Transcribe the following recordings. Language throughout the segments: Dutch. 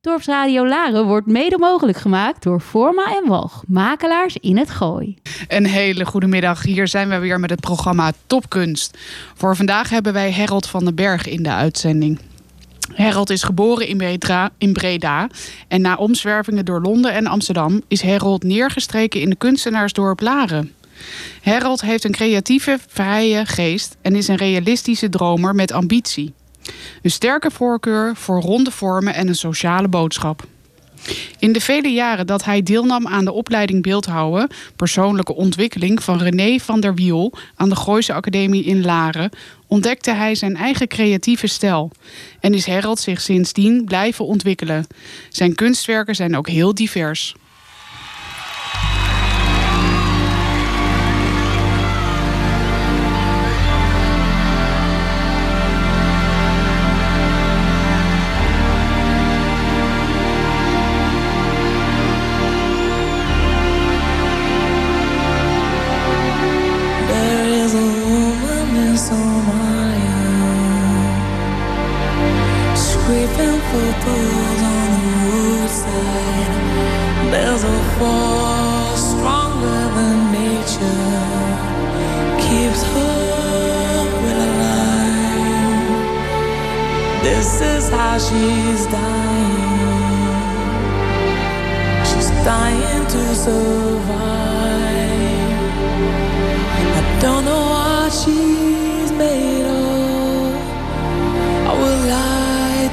Dorpsradio Laren wordt mede mogelijk gemaakt door Forma en Walg, makelaars in het Gooi. Een hele goede middag. Hier zijn we weer met het programma Topkunst. Voor vandaag hebben wij Harold van den Berg in de uitzending. Harold is geboren in Breda, in Breda en na omzwervingen door Londen en Amsterdam is Harold neergestreken in de kunstenaarsdorp Laren. Harold heeft een creatieve, vrije geest en is een realistische dromer met ambitie. Een sterke voorkeur voor ronde vormen en een sociale boodschap. In de vele jaren dat hij deelnam aan de opleiding beeldhouwen, persoonlijke ontwikkeling van René van der Wiel aan de Gooise Academie in Laren, ontdekte hij zijn eigen creatieve stijl en is Harold zich sindsdien blijven ontwikkelen. Zijn kunstwerken zijn ook heel divers.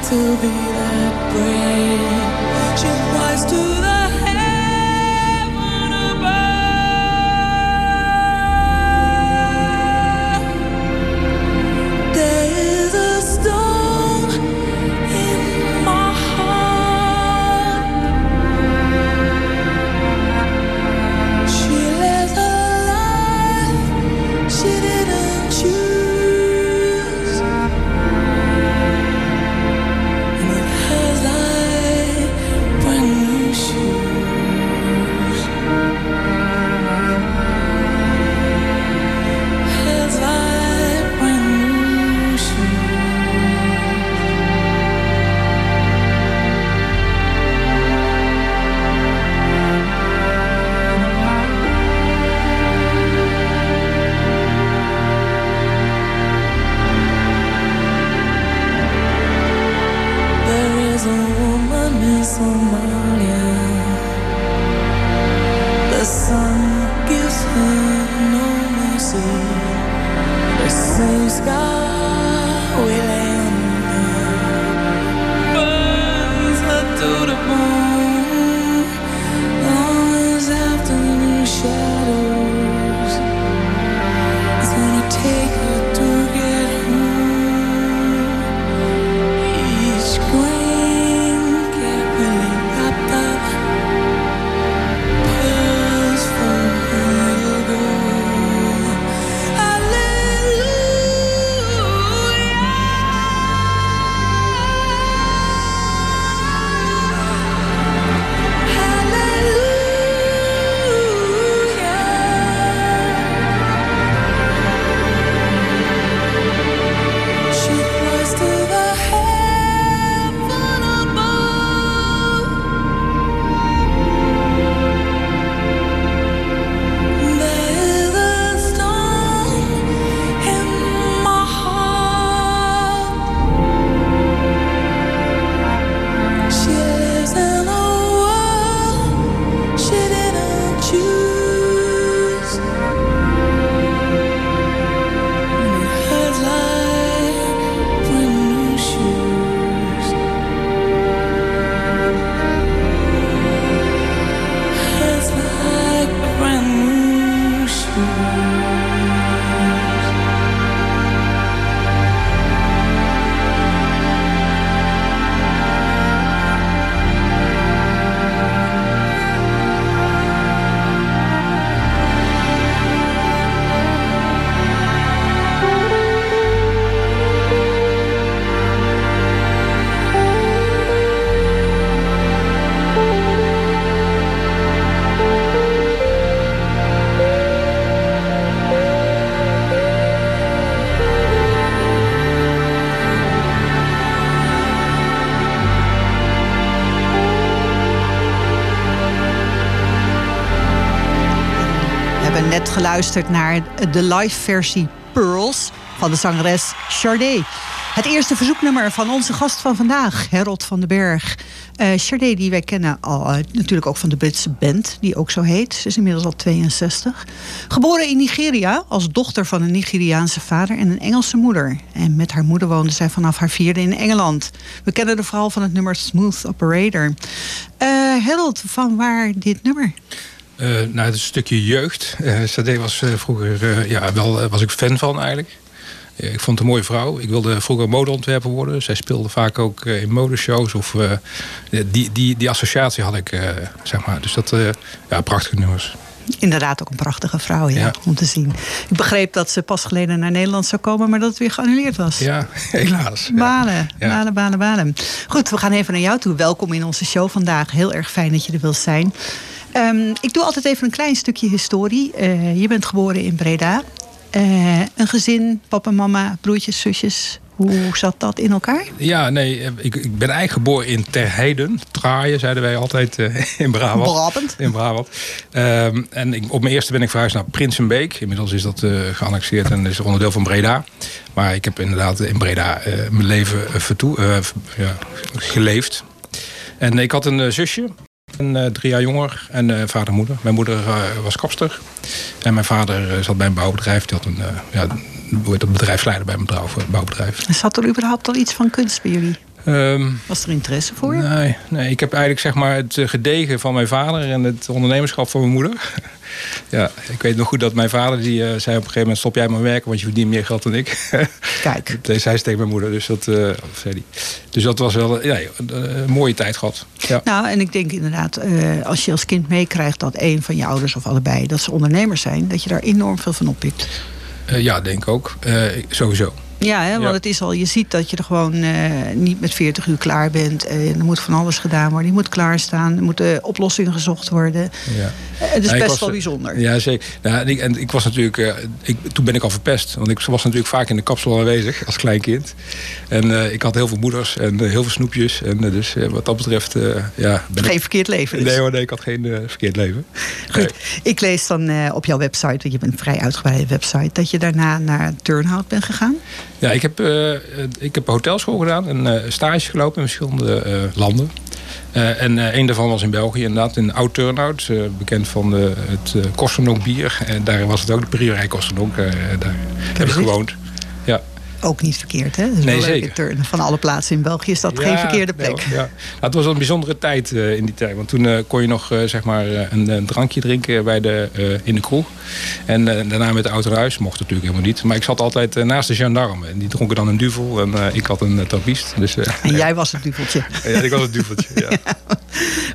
To be that brave. She flies to geluisterd naar de live versie Pearls van de zangeres Sade. Het eerste verzoeknummer van onze gast van vandaag, Harold van den Berg. Uh, Sade, die wij kennen al, uh, natuurlijk ook van de Britse band, die ook zo heet. Ze is inmiddels al 62. Geboren in Nigeria als dochter van een Nigeriaanse vader en een Engelse moeder. En met haar moeder woonde zij vanaf haar vierde in Engeland. We kennen de verhaal van het nummer Smooth Operator. Uh, Harold, van waar dit nummer? Uh, nou, het stukje jeugd. Uh, Sade was uh, vroeger, ja, wel was ik fan van eigenlijk. ik vond het een mooie vrouw. Ik wilde vroeger modeontwerper worden. Zij speelde vaak ook in modeshows. Of, die, die, die associatie had ik, zeg maar. Dus dat, ja, prachtige nummers. Inderdaad ook een prachtige vrouw, ja, ja, om te zien. Ik begreep dat ze pas geleden naar Nederland zou komen... maar dat het weer geannuleerd was. Ja, helaas. Balen, ja. balen, balen, balen. Goed, we gaan even naar jou toe. Welkom in onze show vandaag. Heel erg fijn dat je er wilt zijn. Um, ik doe altijd even een klein stukje historie. Uh, je bent geboren in Breda. Uh, een gezin, papa, mama, broertjes, zusjes. Hoe zat dat in elkaar? Ja, nee, ik, ik ben eigenlijk geboren in Terheiden. Traaien, zeiden wij altijd uh, in Brabant. Brabant. In Brabant. Um, en ik, op mijn eerste ben ik verhuisd naar Prinsenbeek. Inmiddels is dat uh, geannexeerd en is onderdeel van Breda. Maar ik heb inderdaad in Breda uh, mijn leven vertoe, ja, geleefd. En ik had een zusje. En, uh, drie jaar jonger en uh, vader en moeder. Mijn moeder uh, was kapster. En mijn vader zat bij een bouwbedrijf. Die had een, ja, bedrijfsleider bij een bouwbedrijf. Zat er überhaupt al iets van kunst bij jullie? Um, was er interesse voor? Nee, nee, ik heb eigenlijk zeg maar het gedegen van mijn vader en het ondernemerschap van mijn moeder. ja, ik weet nog goed dat mijn vader die uh, zei op een gegeven moment: stop jij maar werken, want je verdient meer geld dan ik. Kijk. dat zei ze tegen mijn moeder. Dus dat, uh, dus dat was wel ja, een mooie tijd gehad. Ja. Nou, en ik denk inderdaad, uh, als je als kind meekrijgt dat een van je ouders of allebei dat ze ondernemers zijn, dat je daar enorm veel van oppikt. ja, denk ik ook. sowieso. Ja, hè, want Ja. het is al, je ziet dat je er gewoon eh, niet met 40 uur klaar bent. Eh, er moet van alles gedaan worden. Je moet klaarstaan. Er moeten oplossingen gezocht worden. Ja. Eh, het is ik best was, wel bijzonder. Ja, zeker. Nou, en, ik, en ik was natuurlijk, ik, toen ben ik al verpest. Want ik was natuurlijk vaak in de kapsel aanwezig als klein kind. En ik had heel veel moeders en heel veel snoepjes. En dus wat dat betreft, ja. Ben Geen ik, verkeerd leven. Dus. nee hoor, nee, ik had geen verkeerd leven. Goed, ik lees dan op jouw website, want je bent een vrij uitgebreide website, dat je daarna naar Turnhout bent gegaan. Ja, ik heb, eh, ik heb een hotelschool gedaan en eh stage gelopen in verschillende eh, landen. En een daarvan was in België, inderdaad, in Oud Turnhout. bekend van de, het uh, bier. En daar was het ook de briegerij Kosterdonk. eh, daar heb ik gewoond. Ja. Ook niet verkeerd, hè? Dat is Nee, zeker. Turn. Van alle plaatsen in België is dat geen Ja, verkeerde plek. hoor, ja. Nou, het was een bijzondere tijd eh, in die tijd. Want toen eh, kon je nog eh, zeg maar, een, een drankje drinken bij de, in de kroeg. En daarna met de auto naar huis. Mocht natuurlijk helemaal niet. Maar ik zat altijd naast de gendarme. En die dronken dan een duvel. En ik had een trappist. Dus, En jij was het duveltje. ja, ik was het duveltje. Ja.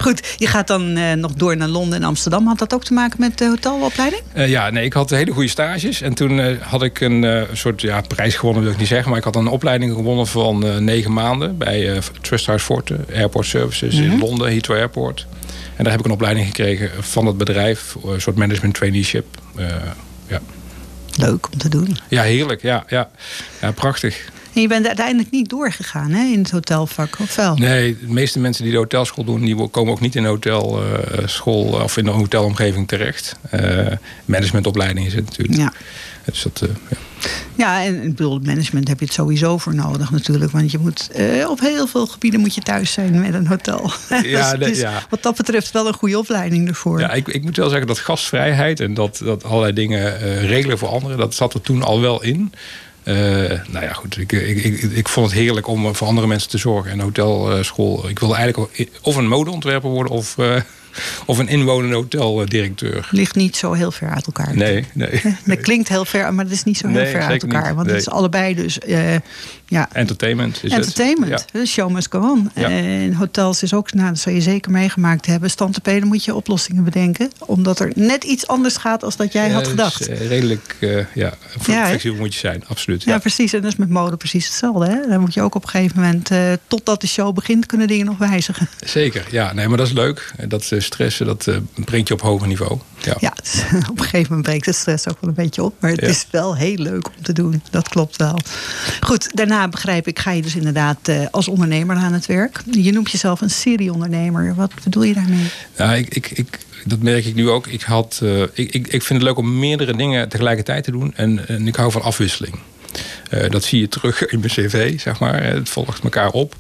Goed, je gaat dan nog door naar Londen en Amsterdam. Had dat ook te maken met de hotelopleiding? Ja, nee, ik had hele goede stages. En toen had ik een soort ja, prijs gewonnen, wil ik niet zeggen. Maar ik had een opleiding gewonnen van eh, negen maanden bij eh Trusthouse Forte Airport Services in Londen, Heathrow Airport. En daar heb ik een opleiding gekregen van het bedrijf, een soort management traineeship. Eh, ja. Leuk om te doen. ja, heerlijk. Ja, ja. ja, prachtig. En je bent uiteindelijk niet doorgegaan hè, in het hotelvak, of wel? Nee, de meeste mensen die de hotelschool doen, die komen ook niet in de hotelschool of in de hotelomgeving terecht. Eh, managementopleiding is het natuurlijk. Ja. Dus dat, eh, ja. Ja, en ik bedoel, management heb je het sowieso voor nodig natuurlijk. Want je moet eh, op heel veel gebieden moet je thuis zijn met een hotel. Ja, dus, dus ja. wat dat betreft wel een goede opleiding ervoor. Ja, ik, ik moet wel zeggen dat gastvrijheid en dat, dat allerlei dingen eh, regelen voor anderen, dat zat er toen al wel in. Nou ja, goed. Ik, ik, ik, ik vond het heerlijk om voor andere mensen te zorgen. En hotelschool. Ik wilde eigenlijk of een modeontwerper worden of, of een inwonende hoteldirecteur. Ligt niet zo heel ver uit elkaar. Nee, nee. Dat klinkt heel ver, maar dat is niet zo heel Nee, ver uit elkaar. niet. Want het is allebei dus eh, ja, Entertainment is entertainment. het. Ja. De show must go on. Ja. En hotels is ook, nou, dat zou je zeker meegemaakt hebben. Standtepeden moet je oplossingen bedenken. Omdat er net iets anders gaat als dat jij Ja, had gedacht. eh, redelijk eh, ja, flexibel moet je zijn, absoluut. Ja, precies. En dat is met mode precies hetzelfde. Hè? Dan moet je ook op een gegeven moment, eh, totdat de show begint, kunnen dingen nog wijzigen. Zeker, ja. Nee, maar dat is leuk. Dat stressen, dat brengt je op hoger niveau. Ja. Op een gegeven moment breekt de stress ook wel een beetje op. Maar het is wel heel leuk om te doen. Dat klopt wel. Goed, daarna begrijp ik, ga je dus inderdaad eh, als ondernemer aan het werk. Je noemt jezelf een serieondernemer. Wat bedoel je daarmee? Ja, ik, ik, ik, dat merk ik nu ook. Ik, had, eh, ik, ik, vind het leuk om meerdere dingen tegelijkertijd te doen. En, en ik hou van afwisseling. Eh, dat zie je terug in mijn cv, zeg maar. Het volgt elkaar op.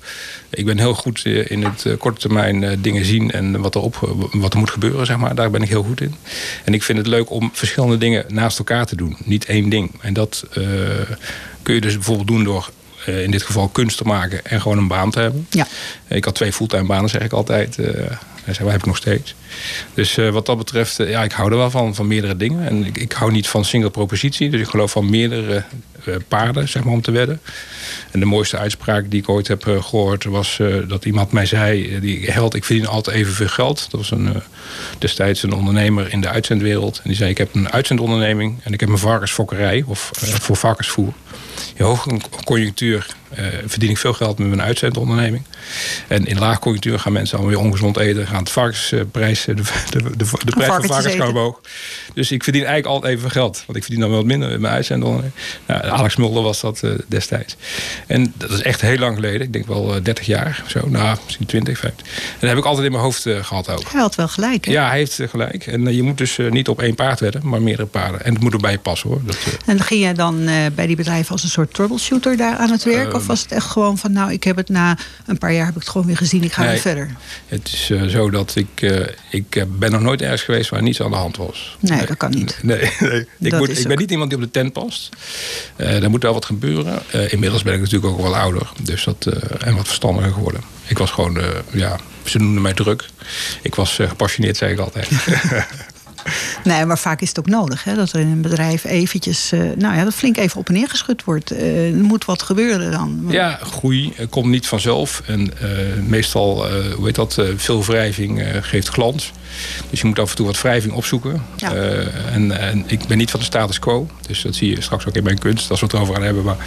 Ik ben heel goed in het korte termijn dingen zien en wat er, op, wat er moet gebeuren, zeg maar. Daar ben ik heel goed in. En ik vind het leuk om verschillende dingen naast elkaar te doen. Niet één ding. En dat kun je dus bijvoorbeeld doen door eh, in dit geval kunst te maken en gewoon een baan te hebben. Ja. Ik had twee fulltime banen, zeg ik altijd. eh en heb ik nog steeds. Dus eh, wat dat betreft, eh, ja, ik hou er wel van, van meerdere dingen. En ik, ik hou niet van single propositie. Dus ik geloof van meerdere eh, paarden, zeg maar, om te wedden. En de mooiste uitspraak die ik ooit heb eh, gehoord... was eh, dat iemand mij zei... eh, die held, ik verdien altijd evenveel geld. Dat was een, eh, destijds een ondernemer in de uitzendwereld. En die zei, ik heb een uitzendonderneming... en ik heb een varkensfokkerij, of eh, voor varkensvoer. In hoge conjunctuur eh, verdien ik veel geld met mijn uitzendonderneming. En in laag conjunctuur gaan mensen allemaal weer ongezond eten. Gaan het varkensprijs, de, de, de, de, prijs van varkens gaan omhoog. Dus ik verdien eigenlijk altijd even geld. Want ik verdien dan wel wat minder met mijn uitzendonderneming. Nou, Alex Mulder was dat eh, destijds. En dat is echt heel lang geleden. Ik denk wel eh, 30 jaar of zo. Nou, misschien 20, 15. En dat heb ik altijd in mijn hoofd eh, gehad ook. Hij had wel gelijk. Hè? Ja, hij heeft eh, gelijk. En eh, je moet dus eh, niet op één paard wedden, maar meerdere paarden. En het moet erbij passen hoor. Dat, eh, En ging jij dan eh, bij die bedrijven als een soort troubleshooter daar aan het werk? Eh, of was het echt gewoon van, nou, ik heb het na een paar jaar heb ik het gewoon weer gezien, ik ga Nee. weer verder? Het is eh, zo dat ik, eh, ik eh, ben nog nooit ergens geweest waar niets aan de hand was. Nee, dat kan niet. Nee, nee. Ik, moet, ik ben niet iemand die op de tent past. Er moet wel wat gebeuren. Inmiddels ben ik natuurlijk ook wel ouder. Dus dat, en wat verstandiger geworden. Ik was gewoon, ja, ze noemden mij druk. Ik was gepassioneerd, zei ik altijd. Nee, maar vaak is het ook nodig hè, dat er in een bedrijf eventjes, eh, nou ja, dat flink even op en neer geschud wordt. Eh, er moet wat gebeuren dan. Ja, groei eh, komt niet vanzelf. En meestal, hoe heet dat, veel wrijving geeft glans. Dus je moet af en toe wat wrijving opzoeken. Ja. En, en ik ben niet van de status quo. Dus dat zie je straks ook in mijn kunst, als we het erover gaan hebben. Maar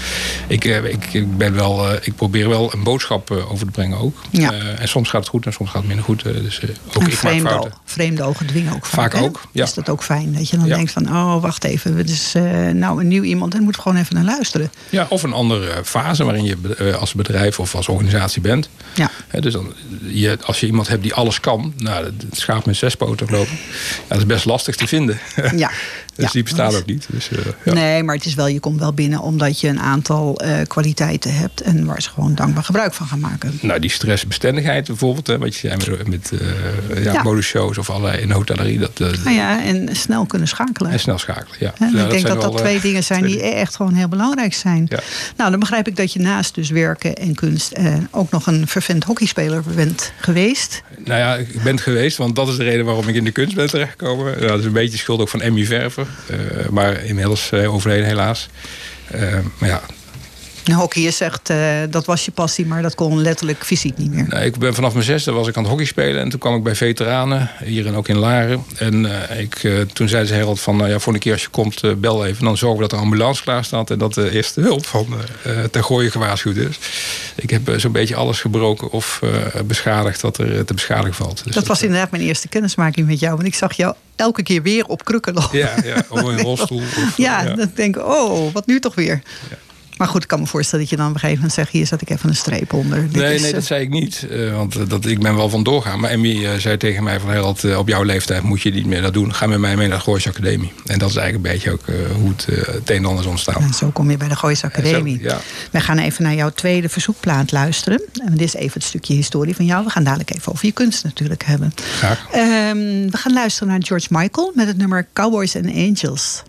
ik, ik, ik, ben wel, ik probeer wel een boodschap over te brengen ook. Ja. En soms gaat het goed en soms gaat het minder goed. dus ook en ik maak vreemde, fouten. vreemde ogen dwingen ook vaak. Vaak ook, ja. Is dat ook fijn? Dat je dan Ja. denkt van, oh, wacht even. Het is eh, nou een nieuw iemand en moet gewoon even naar luisteren. Ja, of een andere fase waarin je eh, als bedrijf of als organisatie bent. Ja. Dus dan, je, als je iemand hebt die alles kan, nou, het schaap met zes poten lopen, ja, dat is best lastig te vinden. Ja. dus Ja, die bestaan ook niet. Dus, eh, ja. Nee, maar het is wel, je komt wel binnen omdat je een aantal eh, kwaliteiten hebt. En waar ze gewoon dankbaar gebruik van gaan maken. Nou, die stressbestendigheid bijvoorbeeld, hè, wat je zei met, met eh, ja, Ja. modeshows of allerlei in de hotellerie, dat, Nou ja, en snel kunnen schakelen. en snel schakelen. Ja. Ik denk dat dat twee dingen zijn die echt gewoon heel belangrijk zijn. Nou, dan begrijp ik dat je naast dus werken en kunst ook nog een vervent hockeyspeler bent geweest. Nou ja, ik ben het geweest, want dat is de reden waarom ik in de kunst ben terechtgekomen. Nou, dat is een beetje schuld ook van Emmy Verver, maar inmiddels eh, overleden helaas. Eh, maar ja, hockey is echt, eh, dat was je passie, maar dat kon letterlijk fysiek niet meer. Nou, ik ben vanaf mijn zesde was ik aan het hockey spelen. En toen kwam ik bij veteranen, hier en ook in Laren. En eh, ik, eh, toen zei ze Herald van, nou ja, voor een keer als je komt, bel even. Dan zorgen we dat de ambulance klaar staat en dat de eerste hulp van ter gooien gewaarschuwd is. Ik heb zo'n beetje alles gebroken of beschadigd wat er te beschadigen valt. Dus dat was inderdaad mijn eerste kennismaking met jou. Want ik zag jou elke keer weer op krukken lopen. Ja, ja, of in een rolstoel. Of, Ja, ja. dan denk ik, oh, wat nu toch weer? Maar goed, ik kan me voorstellen dat je dan op een gegeven moment zegt... hier zet ik even een streep onder. Dit Nee, is, nee, eh, dat zei ik niet. eh, want eh, dat, ik ben wel van doorgaan. Maar Emmy eh, zei tegen mij van Herald, eh, op jouw leeftijd moet je niet meer dat doen. Ga met mij mee naar de Goois Academie. En dat is eigenlijk een beetje ook eh, hoe het, eh, het een en ander is ontstaan. En zo kom je bij de Goois Academie. Zo, ja. We gaan even naar jouw tweede verzoekplaat luisteren. En dit is even het stukje historie van jou. We gaan dadelijk even over je kunst natuurlijk hebben. Graag. Ehm, we gaan luisteren naar George Michael met het nummer Cowboys and Angels.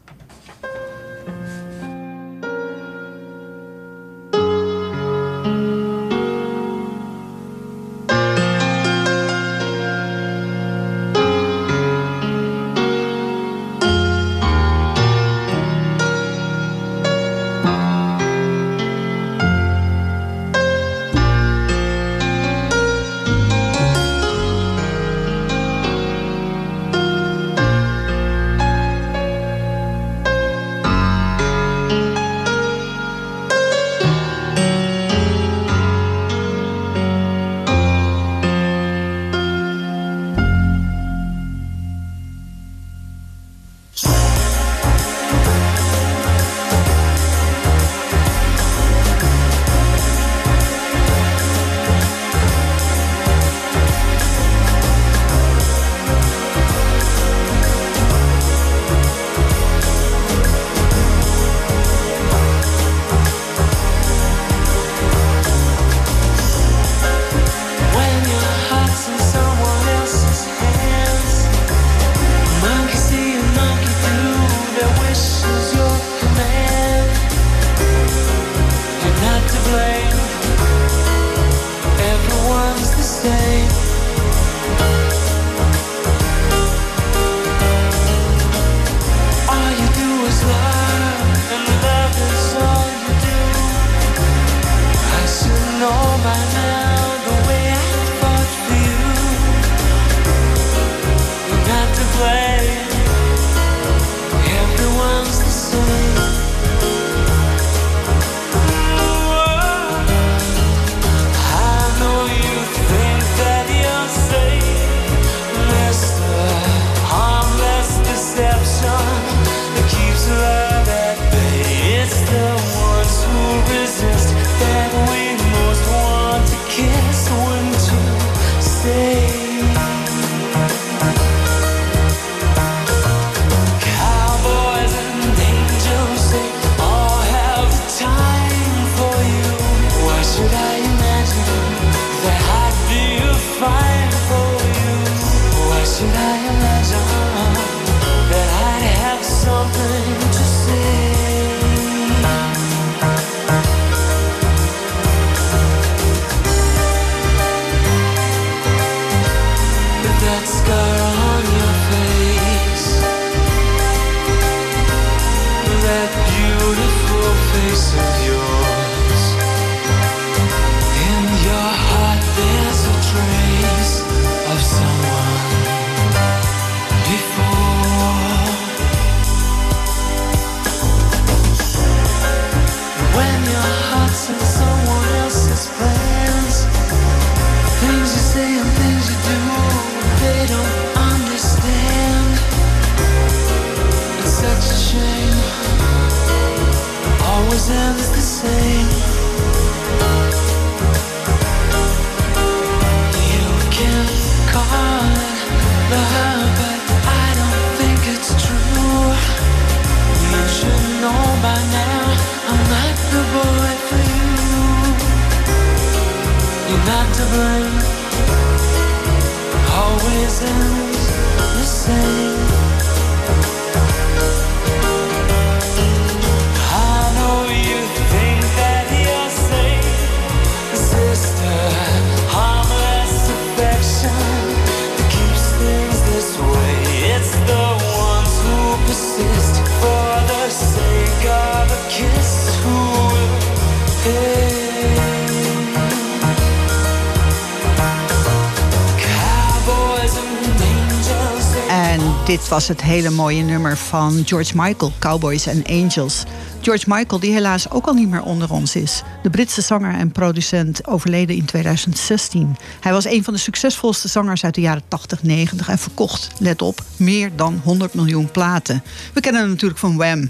Was het hele mooie nummer van George Michael, Cowboys and Angels. George Michael, die helaas ook al niet meer onder ons is. De Britse zanger en producent overleden in 2016. Hij was een van de succesvolste zangers uit de jaren 80, 90 en verkocht, let op, meer dan 100 miljoen platen. We kennen hem natuurlijk van Wham.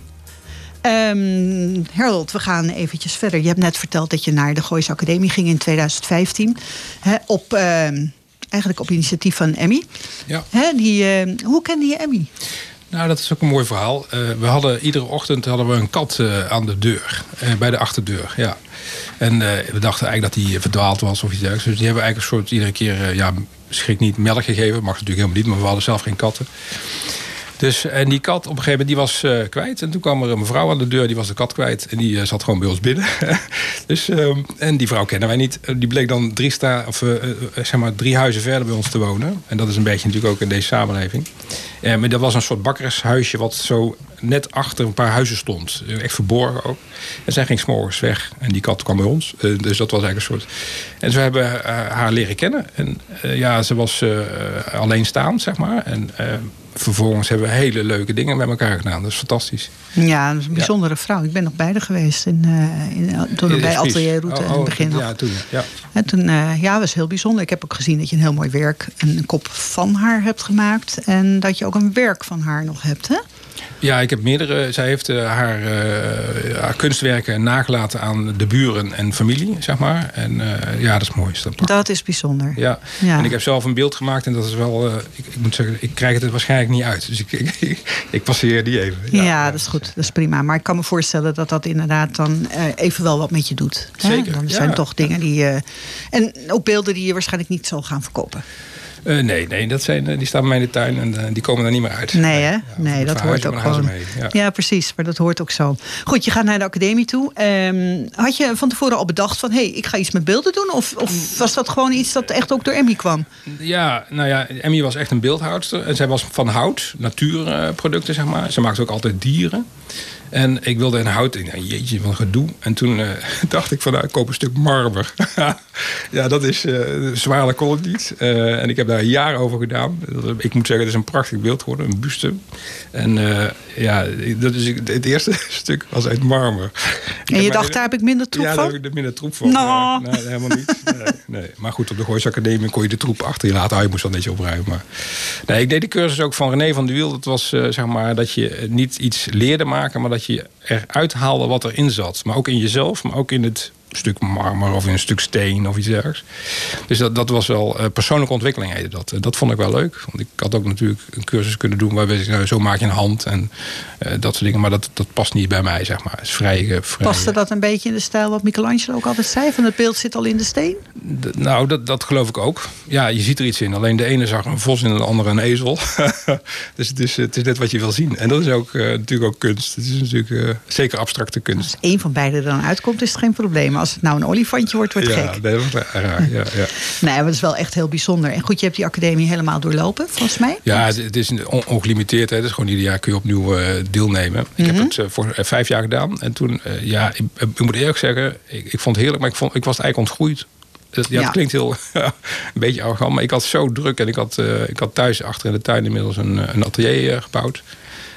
Ehm Harold, we gaan eventjes verder. Je hebt net verteld dat je naar de Goois Academie ging in 2015. Hè, op, ehm, eigenlijk op initiatief van Emmy. Ja. Hè, die, eh, hoe kende je Emmy? Nou, dat is ook een mooi verhaal. Eh, we hadden iedere ochtend hadden we een kat eh, aan de deur, bij de achterdeur. Ja. En we dachten eigenlijk dat hij verdwaald was of iets dergelijks. Dus die hebben we eigenlijk een soort iedere keer, ja, schrik niet melk gegeven. Mag natuurlijk helemaal niet, maar we hadden zelf geen katten. Dus, en die kat op een gegeven moment die was eh, kwijt. En toen kwam er een mevrouw aan de deur, die was de kat kwijt. En die eh, zat gewoon bij ons binnen. dus, ehm, en die vrouw kennen wij niet. Eh, Die bleek dan drie, sta, of, zeg maar drie huizen verder bij ons te wonen. En dat is een beetje natuurlijk ook in deze samenleving. Maar dat was een soort bakkershuisje wat zo net achter een paar huizen stond. Echt verborgen ook. En zij ging s'morgens weg. En die kat kwam bij ons. Dus dat was eigenlijk een soort... En ze hebben haar leren kennen. En ja, ze was alleenstaand, zeg maar. En vervolgens hebben we hele leuke dingen met elkaar gedaan. Dat is fantastisch. Ja, dat is een bijzondere vrouw. Ik ben nog bij haar geweest in, eh, in, toen we bij. Atelier Route in Oh, het begin nog. Ja, toen. Ja. En toen, eh, ja, was heel bijzonder. Ik heb ook gezien dat je een heel mooi werk, een kop van haar hebt gemaakt. En dat je ook een werk van haar nog hebt, hè? Ja, ik heb meerdere. Zij heeft eh, haar, eh, haar kunstwerken nagelaten aan de buren en familie, zeg maar. En eh, ja, dat is mooi. Is dat. Dat is bijzonder. Ja. Ja. en ik heb zelf een beeld gemaakt en dat is wel, ik, ik moet zeggen, ik krijg het er waarschijnlijk niet uit. Dus ik, ik, ik passeer die even. Ja, dat is goed. Dat is prima. Maar ik kan me voorstellen dat dat inderdaad dan even wel wat met je doet. hè? Zeker, Dan ja. zijn toch dingen die... en ook beelden die je waarschijnlijk niet zal gaan verkopen. Eh, nee, nee dat zijn, eh, die staan bij mij in de tuin en eh, die komen daar niet meer uit. Nee, hè? Ja, nee, dat hoort ook gewoon. ze mee, ja. Ja. precies. Maar dat hoort ook zo. Goed, je gaat naar de academie toe. Ehm, had je van tevoren al bedacht van... hé, hey, ik ga iets met beelden doen? Of, of was dat gewoon iets dat echt ook door Emmy kwam? Ja, nou ja, Emmy was echt een beeldhoudster. En zij was van hout, natuurproducten, zeg maar. Ze maakte ook altijd dieren. En ik wilde een hout. Dacht, jeetje, wat een gedoe. En toen eh, dacht ik van, nou, ik koop een stuk marmer. ja, dat is uh, zwaarder kon het niet. Eh, en ik heb daar een jaar over gedaan. Ik moet zeggen, het is een prachtig beeld geworden. Een buste. En ja, dat is, het eerste stuk was uit marmer. En je dacht, daar heb ik minder troep ja, van? daar heb ik er minder troep van. Nou. Nee, helemaal niet. Nee, nee. Maar goed, op de Goois Academie kon je de troep achter je laten. Ah, je moest wel netjes opruimen. Maar... Nee, ik deed de cursus ook van René van de Wiel. Dat was zeg maar dat je niet iets leerde maken, maar dat je eruit haalde wat erin zat. Maar ook in jezelf, maar ook in het stuk marmer of in een stuk steen of iets dergelijks. Dus dat, dat was wel uh, persoonlijke ontwikkeling heette dat. Uh, dat vond ik wel leuk. Want ik had ook natuurlijk een cursus kunnen doen waar we nou, zo maak je een hand en uh, dat soort dingen. Maar dat, dat past niet bij mij, zeg maar. Is vrij, vrij, Paste dat een beetje in de stijl wat Michelangelo ook altijd zei? Van het beeld zit al in de steen? D nou, dat, dat geloof ik ook. Ja, je ziet er iets in. Alleen de ene zag een vos en de andere een ezel. dus het is, het is net wat je wil zien. En dat is ook natuurlijk ook kunst. Het is natuurlijk zeker abstracte kunst. Als één van beide dan uitkomt, is het geen probleem. Als het nou een olifantje wordt, wordt ja, gek. nee, dat is raar. Ja, ja. Nee, maar dat is wel echt heel bijzonder. En goed, je hebt die academie helemaal doorlopen, volgens mij. Ja, het, het is on- ongelimiteerd. Hè. Dus gewoon ieder jaar kun je opnieuw eh, deelnemen. Ik heb het eh, voor eh, vijf jaar gedaan. En toen, ja, ik, ik moet eerlijk zeggen, ik, ik vond het heerlijk, maar ik, vond, ik was eigenlijk ontgroeid. Het, ja, Ja. het klinkt heel een beetje arrogant, maar ik had zo druk. En ik had, ik had thuis achter in de tuin inmiddels een, een atelier gebouwd.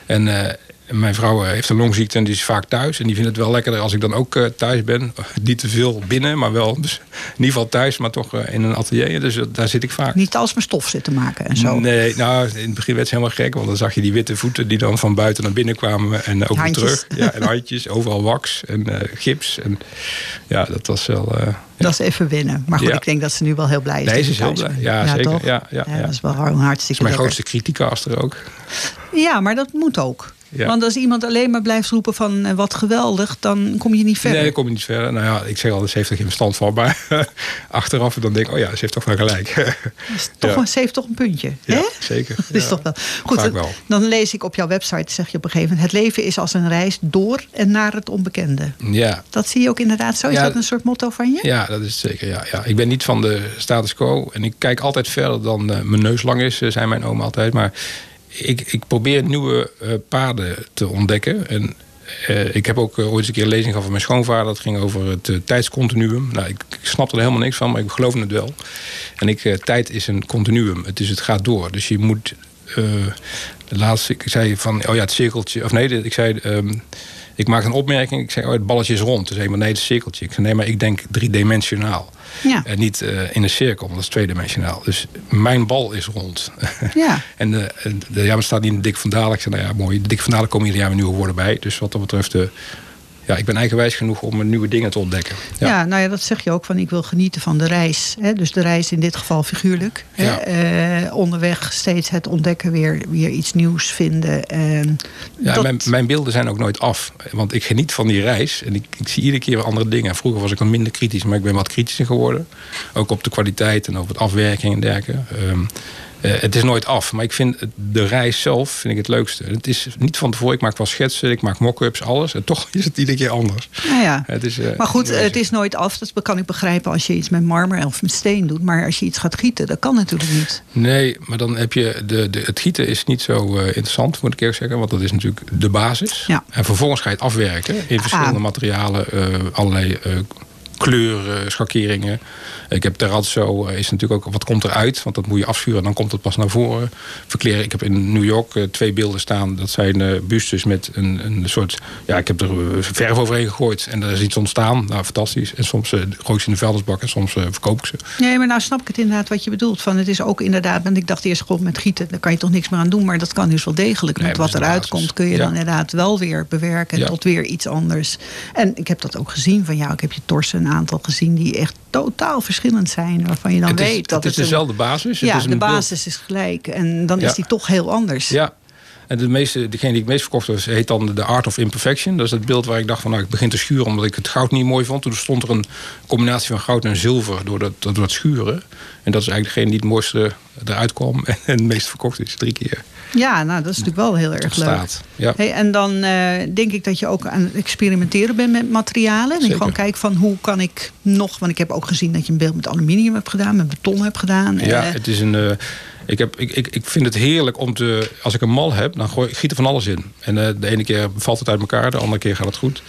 En mijn vrouw eh, heeft een longziekte en die is vaak thuis. En die vindt het wel lekkerder als ik dan ook eh, thuis ben. Niet te veel binnen, maar wel dus in ieder geval thuis, maar toch eh, in een atelier. Dus daar zit ik vaak. Niet als mijn stof zitten maken en zo. Nee, nou, in het begin werd ze helemaal gek. Want dan zag je die witte voeten die dan van buiten naar binnen kwamen. En ook weer terug. Ja, en handjes, overal wax en gips. En ja, dat was wel... Dat is even winnen. Maar goed, Ja. ik denk dat ze nu wel heel blij is. Nee, dat ze is heel blij. bent. Ja, zeker. Ja, ja, ja. Dat is wel dat hartstikke is mijn lekker. grootste criticaster ook. Ja, maar dat moet ook. Ja. Want als iemand alleen maar blijft roepen van eh, wat geweldig, dan kom je niet verder. Nee, dan kom je niet verder. Nou ja, ik zeg al, ze heeft er geen verstand van. Maar achteraf dan denk ik, oh ja, ze heeft toch wel gelijk. Toch Ja. ze heeft toch een puntje. ja, hè? zeker. Dat is toch wel. Goed, wel. dan lees ik op jouw website, zeg je op een gegeven moment... het leven is als een reis door en naar het onbekende. Ja, Dat zie je ook inderdaad zo? Is dat een soort motto van je? Ja, dat is zeker. Ja, ja. Ik ben niet van de status quo. En ik kijk altijd verder dan eh, mijn neus lang is, eh, zei mijn oom altijd. Maar ik, ik probeer nieuwe eh, paden te ontdekken. En eh, ik heb ook eh, ooit eens een keer een lezing gehad van mijn schoonvader. Dat ging over het tijdscontinuum. Nou, ik, ik snapte er helemaal niks van, maar ik geloofde het wel. En ik, tijd is een continuum. Het, is, het gaat door. Dus je moet... de laatste, ik zei van, oh ja, het cirkeltje. Of nee, ik zei... ehm, ik maakte een opmerking. Ik zei, oh, het balletje is rond. Zei iemand, nee, het is een cirkeltje. Ik zei, nee, maar ik denk driedimensionaal. Ja. En niet eh, in een cirkel, want dat is tweedimensionaal. Dus mijn bal is rond. Ja. en de, de, ja, maar staat niet in de Dik van Dalen. Ik zei, nou ja, mooi. De Dik van Dalen komen ieder jaar weer nieuwe woorden bij. Dus wat dat betreft, eh, ja, ik ben eigenwijs genoeg om nieuwe dingen te ontdekken. Ja. nou ja, dat zeg je ook van ik wil genieten van de reis. Hè? Dus de reis in dit geval figuurlijk. Hè? Ja. Eh, onderweg steeds het ontdekken, weer, weer iets nieuws vinden. En Ja, dat- mijn, mijn beelden zijn ook nooit af. Want ik geniet van die reis. En ik, ik zie iedere keer weer andere dingen. Vroeger was ik dan minder kritisch, maar ik ben wat kritischer geworden. Ook op de kwaliteit en op het afwerking en dergelijke. Ehm, eh, het is nooit af, maar ik vind de reis zelf vind ik het leukste. Het is niet van tevoren, ik maak wel schetsen, ik maak mock-ups, alles. En toch is het iedere keer anders. nou ja. Het is, eh, Maar goed, het is nooit af. Dat kan ik begrijpen als je iets met marmer of met steen doet. Maar als je iets gaat gieten, dat kan natuurlijk niet. Nee, maar dan heb je de, de, het gieten is niet zo eh, interessant, moet ik eerlijk zeggen. Want dat is natuurlijk de basis. Ja. En vervolgens ga je het afwerken in verschillende Ah. materialen, eh, allerlei eh, kleuren, schakeringen. Ik heb terrazzo, eh, is natuurlijk ook wat komt eruit, want dat moet je afschuren en dan komt het pas naar voren. Verkleren, ik heb in New York eh, twee beelden staan. Dat zijn eh bustes met een, een soort, ja, ik heb er verf overheen gegooid en er is iets ontstaan. Nou, fantastisch. En soms gooi ik ze in de vuilnisbak en soms verkoop ik ze. Nee, maar nou snap ik het inderdaad wat je bedoelt. Van het is ook inderdaad, want ik dacht eerst gewoon met gieten, daar kan je toch niks meer aan doen. Maar dat kan dus wel degelijk. Nee, maar wat eruit komt, kun je Ja. dan inderdaad wel weer bewerken Ja. tot weer iets anders. En ik heb dat ook gezien van jou. Ik heb je torsen een aantal gezien die echt totaal verschillend zijn. Waarvan je dan het is, weet dat het is een- dezelfde basis. het Ja, is een de basis is gelijk. En dan Ja. is die toch heel anders. Ja. En de meeste, degene die ik het meest verkocht was, heet dan The Art of Imperfection. Dat is het beeld waar ik dacht van, nou, ik begin te schuren omdat ik het goud niet mooi vond. Toen stond er een combinatie van goud en zilver door dat, door dat schuren. En dat is eigenlijk degene die het mooiste eruit kwam en het meest verkocht is, drie keer. Ja, nou, dat is natuurlijk wel heel erg leuk. Staat. Ja. Hey, en dan eh, denk ik dat je ook aan het experimenteren bent met materialen. En Zeker. gewoon kijkt van hoe kan ik nog... Want ik heb ook gezien dat je een beeld met aluminium hebt gedaan, met beton hebt gedaan. Ja, Eh, het is een. Ik, heb, ik, ik, ik vind het heerlijk om te. Als ik een mal heb, dan gooi ik giet er van alles in. En eh, de ene keer valt het uit elkaar, de andere keer gaat het goed.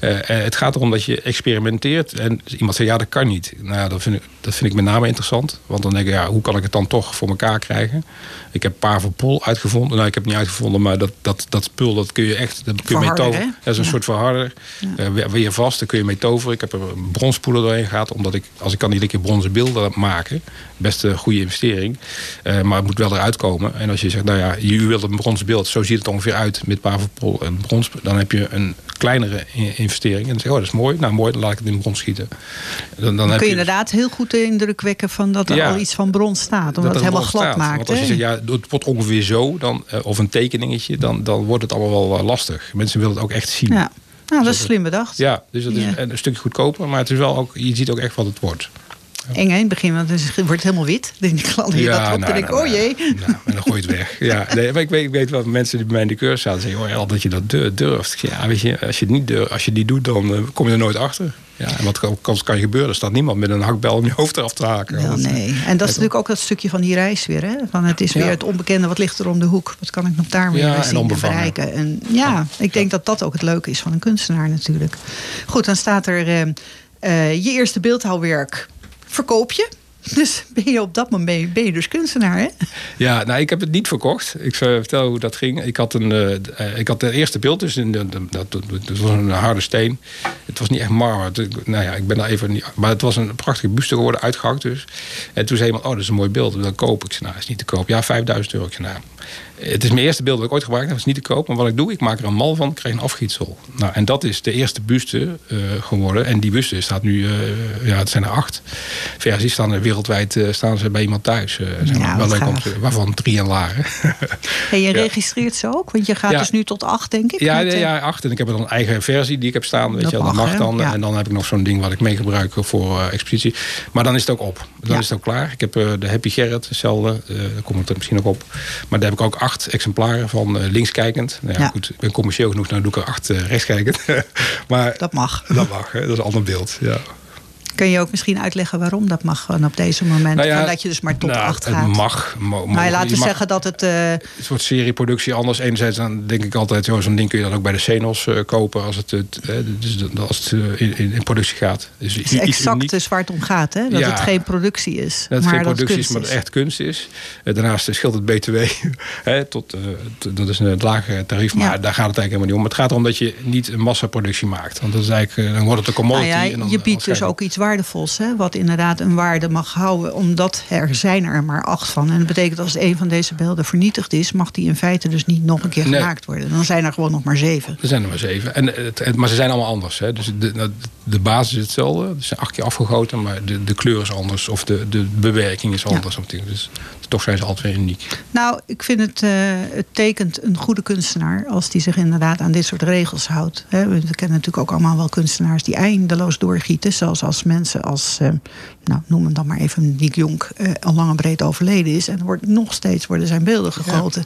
Eh, eh, het gaat erom dat je experimenteert. En iemand zegt ja, dat kan niet. Nou ja, dat vind, ik, dat vind ik met name interessant. Want dan denk ik, ja, hoe kan ik het dan toch voor elkaar krijgen? Ik heb Paverpol uitgevonden. Nou, ik heb het niet uitgevonden, maar dat, dat, dat spul, dat kun je echt. Dat kun je mee toveren. Dat is een Ja. soort verharder. Eh, weer, weer vast, daar kun je mee toveren. Ik heb er een bronspoeder doorheen gehad. Omdat ik, als ik kan iedere keer bronzen beelden maken. Best een goede investering. Maar het moet wel eruit komen. En als je zegt, nou ja, je wilt een bronzen beeld. Zo ziet het ongeveer uit met Paverpol en brons. Dan heb je een kleinere investering. En dan zeg je, oh, dat is mooi. Nou, mooi, dan laat ik het in brons schieten. Dan, dan, kun je inderdaad heel goed de indruk wekken van dat er Ja. al iets van brons staat. Omdat dat het helemaal brons glad staat. maakt. Want als je zegt, ja, het wordt ongeveer zo. Dan, eh, of een tekeningetje. Dan, dan wordt het allemaal wel lastig. Mensen willen het ook echt zien. ja. Nou, dat is slim bedacht. Ja, dus dat is Ja. een stukje goedkoper, maar het is wel ook, je ziet ook echt wat het wordt. Eng hè, in het begin, want dan wordt het helemaal wit. Dan klant je dat op, nou, denk ik, nou, oh jee. Nou, en dan gooi je het weg. Ja, nee, maar ik weet, ik weet wel mensen die bij mij in de cursus zaten. Zeggen, oh, ja, dat je dat dur- durft. Ja, weet je, als je het niet durft, als je niet doet, dan eh, kom je er nooit achter. Ja, en wat kan, kan, gebeuren? Er staat niemand met een hakbel om je hoofd eraf te haken. Wel, nee. En dat is natuurlijk ook dat stukje van die reis weer. Hè? Van het is Ja. weer het onbekende, wat ligt er om de hoek? Wat kan ik nog daar weer Ja, en zien en bereiken? En ja, ik denk dat dat ook het leuke is van een kunstenaar natuurlijk. Goed, dan staat er eh, eh, je eerste beeldhouwwerk verkoop je. Dus ben je op dat moment ben je, dus kunstenaar, hè? Ja, nou, ik heb het niet verkocht. Ik zal vertellen hoe dat ging. Ik had, een, eh, eh, ik had het eerste beeld, dus de- dat, dat, was een harde steen. Het was niet echt marmer. Nou ja, ik ben daar even niet. Maar het was een prachtige buste geworden, uitgehakt dus. En toen zei iemand: Oh, dat is een mooi beeld. Dat wil ik zei: Nou, is niet te koop. Ja, 5000 euro. Ik zei: Nou, het is mijn eerste beeld dat ik ooit gebruikt heb. Dat is niet te koop. Maar wat ik doe, ik maak er een mal van. Ik krijg een afgietsel. Nou, en dat is de eerste buste eh, geworden. En die buste staat nu, eh, ja, het zijn er acht versies. Staan er wereldwijd eh, staan ze bij iemand thuis. Zijn Ja, wel leuk om te- waarvan drie en lager. En je Ja. registreert ze ook? Want je gaat Ja. dus nu tot acht, denk ik? Ja, met, ja, acht. En ik heb dan een eigen versie die ik heb staan. Weet Dat je, dat mag, dan. En dan heb ik nog zo'n ding wat ik mee gebruik voor expositie. Maar dan is het ook op. Dan is het ook klaar. Ik heb de Happy Gerrit, hetzelfde. daar kom ik er misschien ook op. Maar daar heb ik ook acht exemplaren van eh, linkskijkend. Nou ja, Ja. goed, ik ben commercieel genoeg, nou doe ik er acht eh, rechtskijkend. maar Dat mag. dat mag, hè. dat is een ander beeld. Ja. Kun je ook misschien uitleggen waarom dat mag gewoon op deze moment? Nou ja, dat je dus maar tot nou, acht het gaat. mag. mo- Maar laten we mag- zeggen dat het... eh, Het soort serieproductie anders. Enerzijds dan denk ik altijd, zo'n ding kun je dan ook bij de Cenos eh, kopen als het, het, eh, dus als het eh, in, in, productie gaat. Dus Het is exact dus waar het om gaat, hè? Dat Ja. het geen productie is. Dat het maar geen productie is, maar dat het echt kunst is. Eh, daarnaast scheelt het BTW. hè, tot, eh, dat is een lage tarief, maar Ja. daar gaat het eigenlijk helemaal niet om. Het gaat erom dat je niet een massaproductie maakt. Want dat is eigenlijk, eh, dan wordt het een Nou commodity. ja, en dan, je biedt dus ook iets waardevols, hè? wat inderdaad een waarde mag houden, omdat er zijn er maar acht van. En dat betekent als een van deze beelden vernietigd is, mag die in feite dus niet nog een keer Nee. gemaakt worden. Dan zijn er gewoon nog maar zeven. Er zijn er maar zeven. En het, het- maar ze zijn allemaal anders. Hè. Dus de, de basis is hetzelfde. Ze zijn acht keer afgegoten, maar de, de kleur is anders. Of de, de bewerking is anders. Dus toch zijn ze altijd weer uniek. Nou, ik vind het, eh, het tekent een goede kunstenaar als die zich inderdaad aan dit soort regels houdt. We kennen natuurlijk ook allemaal wel kunstenaars die eindeloos doorgieten. Zoals als mensen als, eh, nou noem hem dan maar even Nick Jonk, eh, al lang en breed overleden is. En er wordt nog steeds worden zijn beelden gegoten.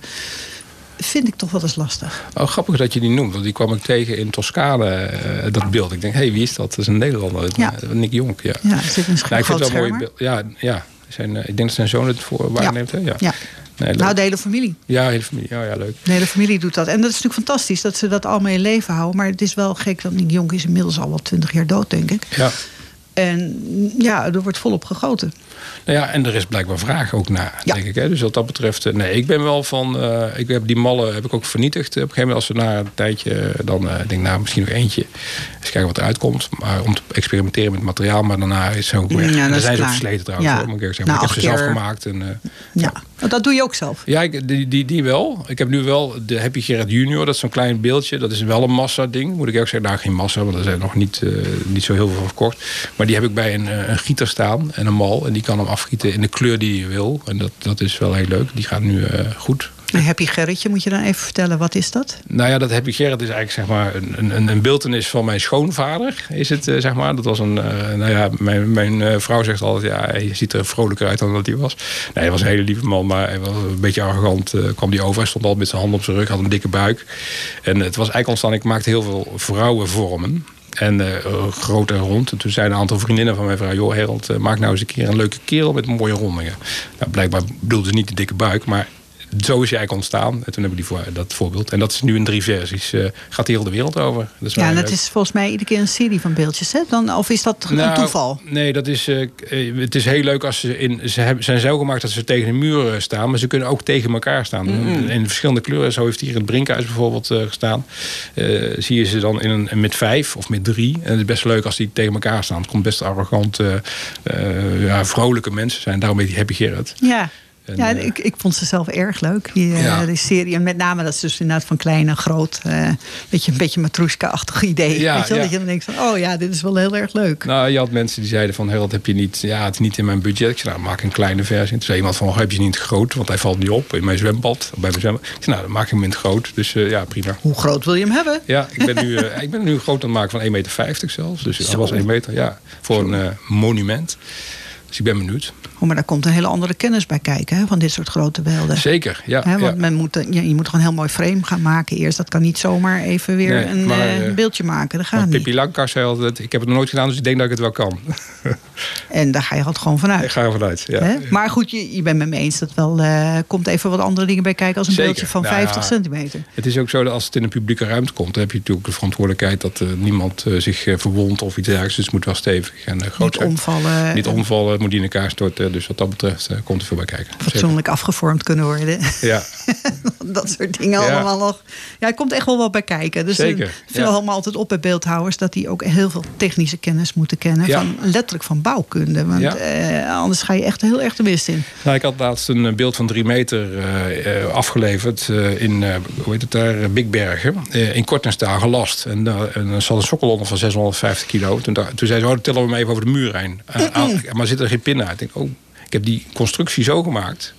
Vind ik toch wel eens lastig. Oh, grappig dat je die noemt, want die kwam ik tegen in Toscane, dat beeld. Ik denk, hé, hey, wie is dat? Dat is een Nederlander, Ja. Nick Jonk. Ja. Ja, zit een Nou, ik vind het wel een mooi beeld. Ja, ja. Zijn, eh, ik denk dat zijn zoon het voor waarneemt. Hè? Ja. Ja. Nee, leuk. Nou, de hele familie. ja, hele familie. Ja, ja, leuk. De hele familie doet dat. En dat is natuurlijk fantastisch dat ze dat allemaal in leven houden. Maar het is wel gek dat Nick Jonk is inmiddels al wel twintig jaar dood, denk ik. Ja. En ja, er wordt volop gegoten. Nou ja, en er is blijkbaar vraag ook naar, Ja. denk ik. Hè? Dus wat dat betreft, eh, nee, ik ben wel van... eh, ik heb die mallen heb ik ook vernietigd. Op een gegeven moment, als we na een tijdje... eh, dan denk ik, nou, misschien nog eentje. Eens kijken wat eruit komt. Maar om te experimenteren met materiaal. Maar daarna is ze ook weg. Ja, zijn ze versleten trouwens. Ja. hoor, ik zeggen. Maar ik heb ze zelf gemaakt. En, Ja, dat doe je ook zelf. Ja, ik, die, die, die wel. Ik heb nu wel de Happy Gerrit Junior. Dat is zo'n klein beeldje. Dat is wel een massa ding. Moet ik ook zeggen. Nou, geen massa, want er zijn nog niet, niet zo heel veel verkocht. Maar die heb ik bij een, eh, een gieter staan. En een mal. En die kan hem afgieten in de kleur die je wil. En dat, dat is wel heel leuk. Die gaat nu eh, goed. Een happy Gerritje, moet je dan even vertellen, wat is dat? Nou ja, dat Happy Gerrit is eigenlijk zeg maar een, een, een beeldenis van mijn schoonvader. Is het, eh, zeg maar. Dat was een, eh, nou ja, mijn, mijn vrouw zegt altijd, ja, je ziet er vrolijker uit dan dat hij was. Nee, hij was een hele lieve man, maar hij was een beetje arrogant. eh, kwam die over, hij stond altijd met zijn hand op zijn rug, had een dikke buik. En het was eigenlijk ontstaan, ik maakte heel veel vrouwenvormen. En eh, groot en rond. En toen zeiden een aantal vriendinnen van mij: van, joh, Herald, eh, maak nou eens een keer een leuke kerel met mooie rondingen. Nou, blijkbaar bedoelde ze niet de dikke buik, maar zo is hij eigenlijk ontstaan. En toen heb ik die voor, dat voorbeeld. En dat is nu in drie versies. eh, gaat de hele wereld over. Dat is Ja, en heel het leuk. is volgens mij iedere keer een serie van beeldjes, hè? Dan, of is dat een Nou, toeval? Nee, dat is, eh, eh, het is heel leuk als ze in. Ze hebben, zijn zo gemaakt dat ze tegen de muur eh, staan, maar ze kunnen ook tegen elkaar staan. In verschillende kleuren. Zo heeft hier het Brinkhuis bijvoorbeeld eh, gestaan. Eh, zie je ze dan in een, met vijf of met drie. En het is best leuk als die tegen elkaar staan. Het komt best arrogant, eh, eh, ja, vrolijke mensen zijn. Daarom heet die Happy Gerrit. Ja. En, ja, eh, ik, ik vond ze zelf erg leuk, die, eh, Ja. die serie. En met name dat ze dus inderdaad van klein naar groot... eh beetje, een beetje matroeska-achtig idee. Ja, weet je wel? ja. Dat je dan denkt van, oh ja, dit is wel heel erg leuk. Nou, je had mensen die zeiden van, Herald, heb je niet... Ja, het is niet in mijn budget. Ik zei, nou, maak een kleine versie. Toen zei iemand van, oh, heb je niet groot? Want hij valt niet op in mijn zwembad. Bij mijn zwembad. Ik zei, nou, dan maak ik hem in het groot. Dus ja, prima. Hoe groot wil je hem hebben? Ja, ik ben nu, ik ben nu groot aan het maken van 1,50 meter zelfs. Dus dat was 1 meter, ja. Voor een monument. Dus ik ben benieuwd. Oh, maar daar komt een hele andere kennis bij kijken hè, van dit soort grote beelden. Zeker, ja. Hè, want ja. men moet, ja, je moet gewoon een heel mooi frame gaan maken eerst. Dat kan niet zomaar even weer Nee, een maar, eh, eh, beeldje maken. Dat gaat. Pippi Langkast zei altijd, ik heb het nog nooit gedaan, dus ik denk dat ik het wel kan. En daar ga je altijd gewoon vanuit. ik ga ervan uit. Ja. Hè? Maar goed, je, je bent met me eens dat wel eh, komt even wat andere dingen bij kijken als een Zeker. beeldje van Nou 50 ja, centimeter. Het is ook zo dat als het in een publieke ruimte komt, dan heb je natuurlijk de verantwoordelijkheid dat eh, niemand eh, zich eh, verwondt of iets dergelijks. Dus het moet wel stevig en eh, groot Niet zijn. omvallen. Niet omvallen, moet niet in elkaar storten. Dus wat dat betreft eh, komt er veel bij kijken. Zeker. Fatsoenlijk afgevormd kunnen worden. Ja, dat soort dingen Ja. allemaal nog. Ja, er komt echt wel wat bij kijken. Dus Zeker, ik viel ja. allemaal altijd op bij beeldhouwers dat die ook heel veel technische kennis moeten kennen. Ja. Van, letterlijk van bouwkunde. Want eh, anders ga je echt heel erg de mist in. nou, ik had laatst een eh, beeld van drie meter eh, eh, afgeleverd eh, in, eh, hoe heet het daar, Eh, Bigbergen. eh, in Kortenstaal gelast. En, eh, en er zat een sokkel onder van 650 kilo. Toen, zei ze, oh, dan tillen we hem even over de muur heen. Eh, maar zit er geen pin uit? Ik denk, oh, ik heb die constructie zo gemaakt...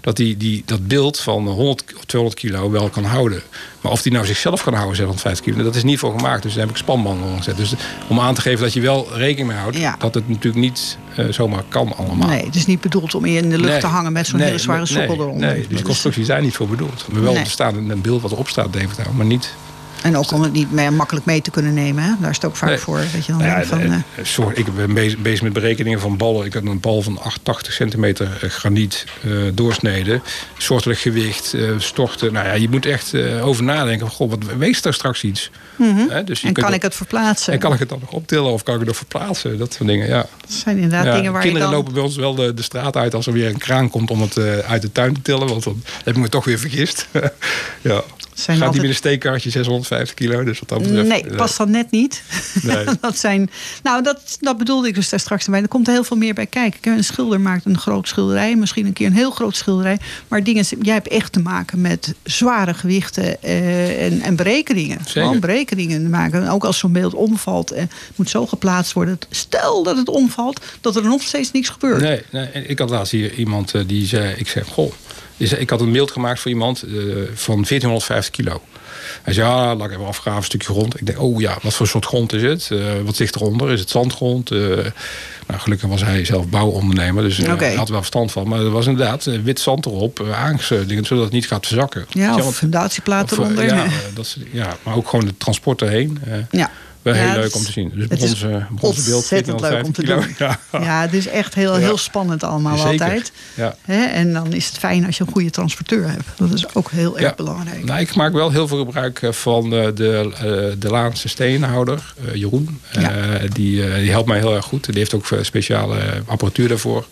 dat die, die, dat beeld van 100 of 200 kilo wel kan houden. Maar of die nou zichzelf kan houden, 750 kilo, dat is niet voor gemaakt. Dus daar heb ik spanbanden gezet. Dus om aan te geven dat je wel rekening mee houdt... Ja. dat het natuurlijk niet eh, zomaar kan allemaal. Nee, het is niet bedoeld om in de lucht Nee. te hangen met zo'n Nee, hele zware sokkel nee, eronder. Nee, dus constructies zijn niet voor bedoeld. Maar wel er staat een een beeld wat erop staat, David, maar niet... En ook om het niet meer makkelijk mee te kunnen nemen. Hè? Daar is het ook vaak Nee. voor. Dat je dan Nou ja, van, eh, sorry, ik ben bezig, bezig met berekeningen van ballen. Ik had een bal van 88 centimeter eh, graniet eh, doorsneden. Soortelijk gewicht, eh, storten. Nou ja, je moet echt over nadenken. Goh, wat weegt er straks iets? Hè, dus je Mhm. en kan dat- ik het verplaatsen? En kan ik het dan nog optillen of kan ik het nog verplaatsen? Dat soort dingen, ja. Dat zijn inderdaad Ja, dingen waar je kinderen dan... lopen bij ons wel de, de straat uit als er weer een kraan komt om het uit de tuin te tillen. Want dan heb ik me toch weer vergist. ja. Zijn Gaat altijd- die met een steekkarretje 650 kilo. Dus wat dat betreft. Nee, eh, past dat net niet. Nee. dat zijn, nou, dat, dat bedoelde ik dus daar straks erbij. Er komt er heel veel meer bij kijken. Kijk, Een schilder maakt een groot schilderij, misschien een keer een heel groot schilderij. Maar dingen, jij hebt echt te maken met zware gewichten eh, en, en berekeningen. Zeker. Gewoon berekeningen maken. En ook als zo'n beeld omvalt en moet zo geplaatst worden. Stel dat het omvalt, dat er nog steeds niks gebeurt. Nee, nee, ik had laatst hier iemand eh, die zei... Ik zei, goh, ik had een beeld gemaakt voor iemand eh, van 1450 kilo. Hij zei, ja, laat ik even afgraven, een stukje grond. Ik denk, oh ja, wat voor soort grond is het? Eh, wat ligt eronder? Is het zandgrond? Eh, nou, gelukkig was hij zelf bouwondernemer, dus Oké. hij had er wel verstand van. Maar er was inderdaad wit zand erop, uh, aangesloten, zodat het niet gaat verzakken. Ja, of fundatieplaten eronder. Ja, dat, ja, maar ook gewoon het transport erheen. Ja. Wel heel leuk om te zien. Dus het is ontzettend leuk om te 1450 doen. Ja. Ja, het is echt heel, heel spannend allemaal Zeker. altijd. Ja. En dan is het fijn als je een goede transporteur hebt. Dat is ook heel erg belangrijk. Nou, ik maak wel heel veel gebruik eh, van eh, de, eh, de Laanse steenhouder, Jeroen. Die, die helpt mij heel erg goed. Die heeft ook speciale apparatuur daarvoor.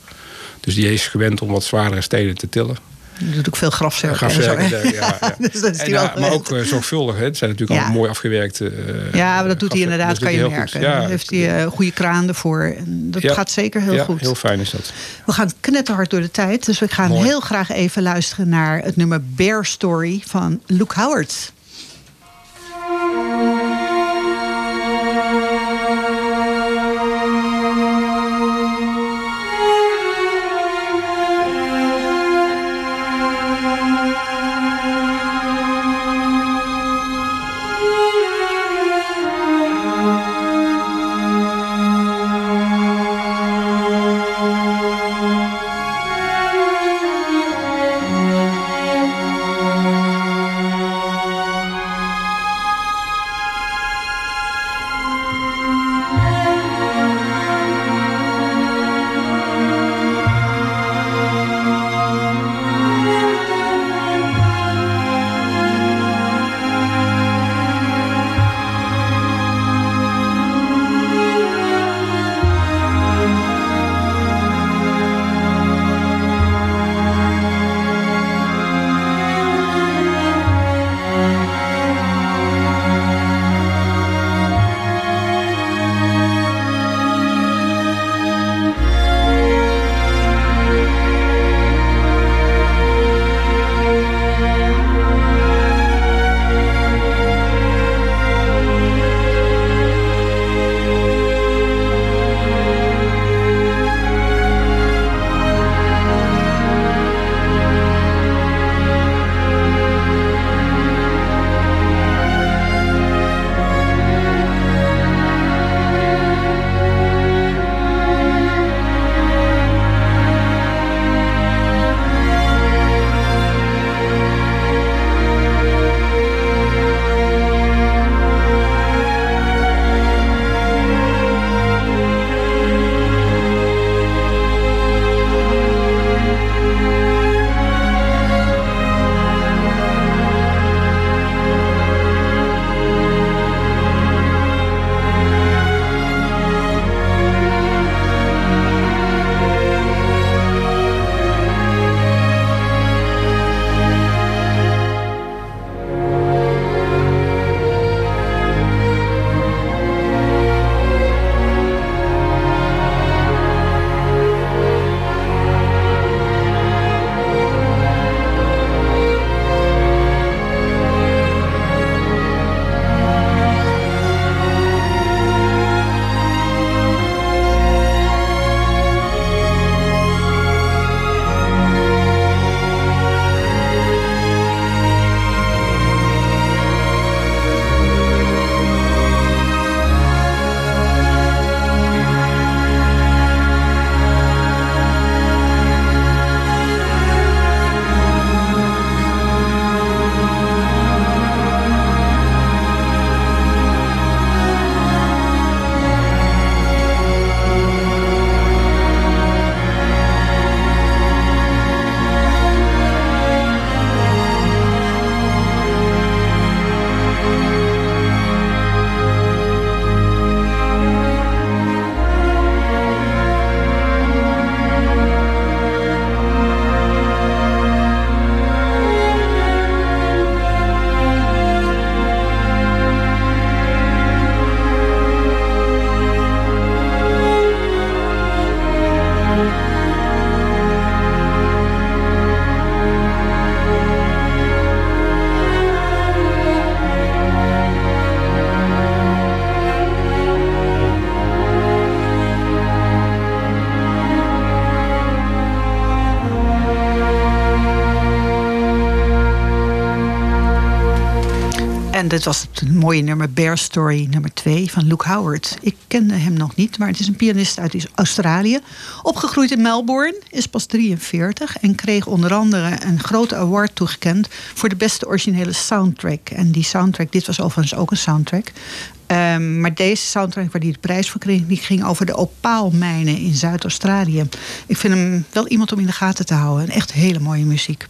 Dus die is gewend om wat zwaardere stenen te tillen. Je doet ook veel grafzerken. Grafzerken, en zo, ja, ja. dus dat is En, wel maar ook eh, zorgvuldig. Hè. Het zijn natuurlijk Ja. al mooi afgewerkte. eh, Ja, maar dat doet hij inderdaad, Dat kan je merken. Dan heeft hij eh, een goede kraan ervoor. En dat Ja. gaat zeker heel ja, goed. heel fijn is dat. We gaan knetterhard door de tijd. Dus we gaan Mooi. heel graag even luisteren naar het nummer Bear Story van Luke Howard. En dit was het mooie nummer Bear Story nummer 2 van Luke Howard. Ik kende hem nog niet, maar het is een pianist uit Australië. Opgegroeid in Melbourne, is pas 43 en kreeg onder andere een grote award toegekend voor de beste originele soundtrack. En die soundtrack, dit was overigens ook een soundtrack. Ehm, maar deze soundtrack waar hij de prijs voor kreeg, die ging over de opaalmijnen in Zuid-Australië. Ik vind hem wel iemand om in de gaten te houden. En echt hele mooie muziek.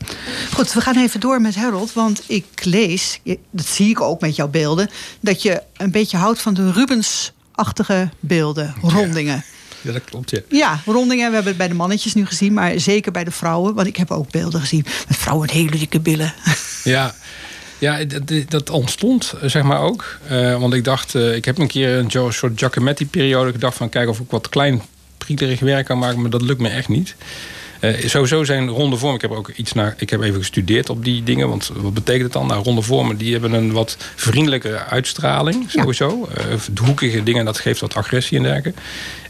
Goed, we gaan even door met Harold. Want ik lees, dat zie ik ook met jouw beelden, dat je een beetje houdt van de Rubens-achtige beelden, rondingen. Ja, dat klopt, ja. Ja, rondingen. We hebben het bij de mannetjes nu gezien, maar zeker bij de vrouwen. Want ik heb ook beelden gezien met vrouwen met hele dikke billen. Ja, ja, dat, ontstond zeg maar ook. Eh, want ik dacht, eh, ik heb een keer een soort Giacometti-periode gedacht van kijken of ik wat klein priesterig werk kan maken, maar dat lukt me echt niet. Uh, sowieso zijn ronde vormen. Ik heb ook iets naar. Ik heb even gestudeerd op die dingen. Want wat betekent het dan? Nou, ronde vormen die hebben een wat vriendelijkere uitstraling. Sowieso. Ja. de hoekige dingen, dat geeft wat agressie en dergelijke.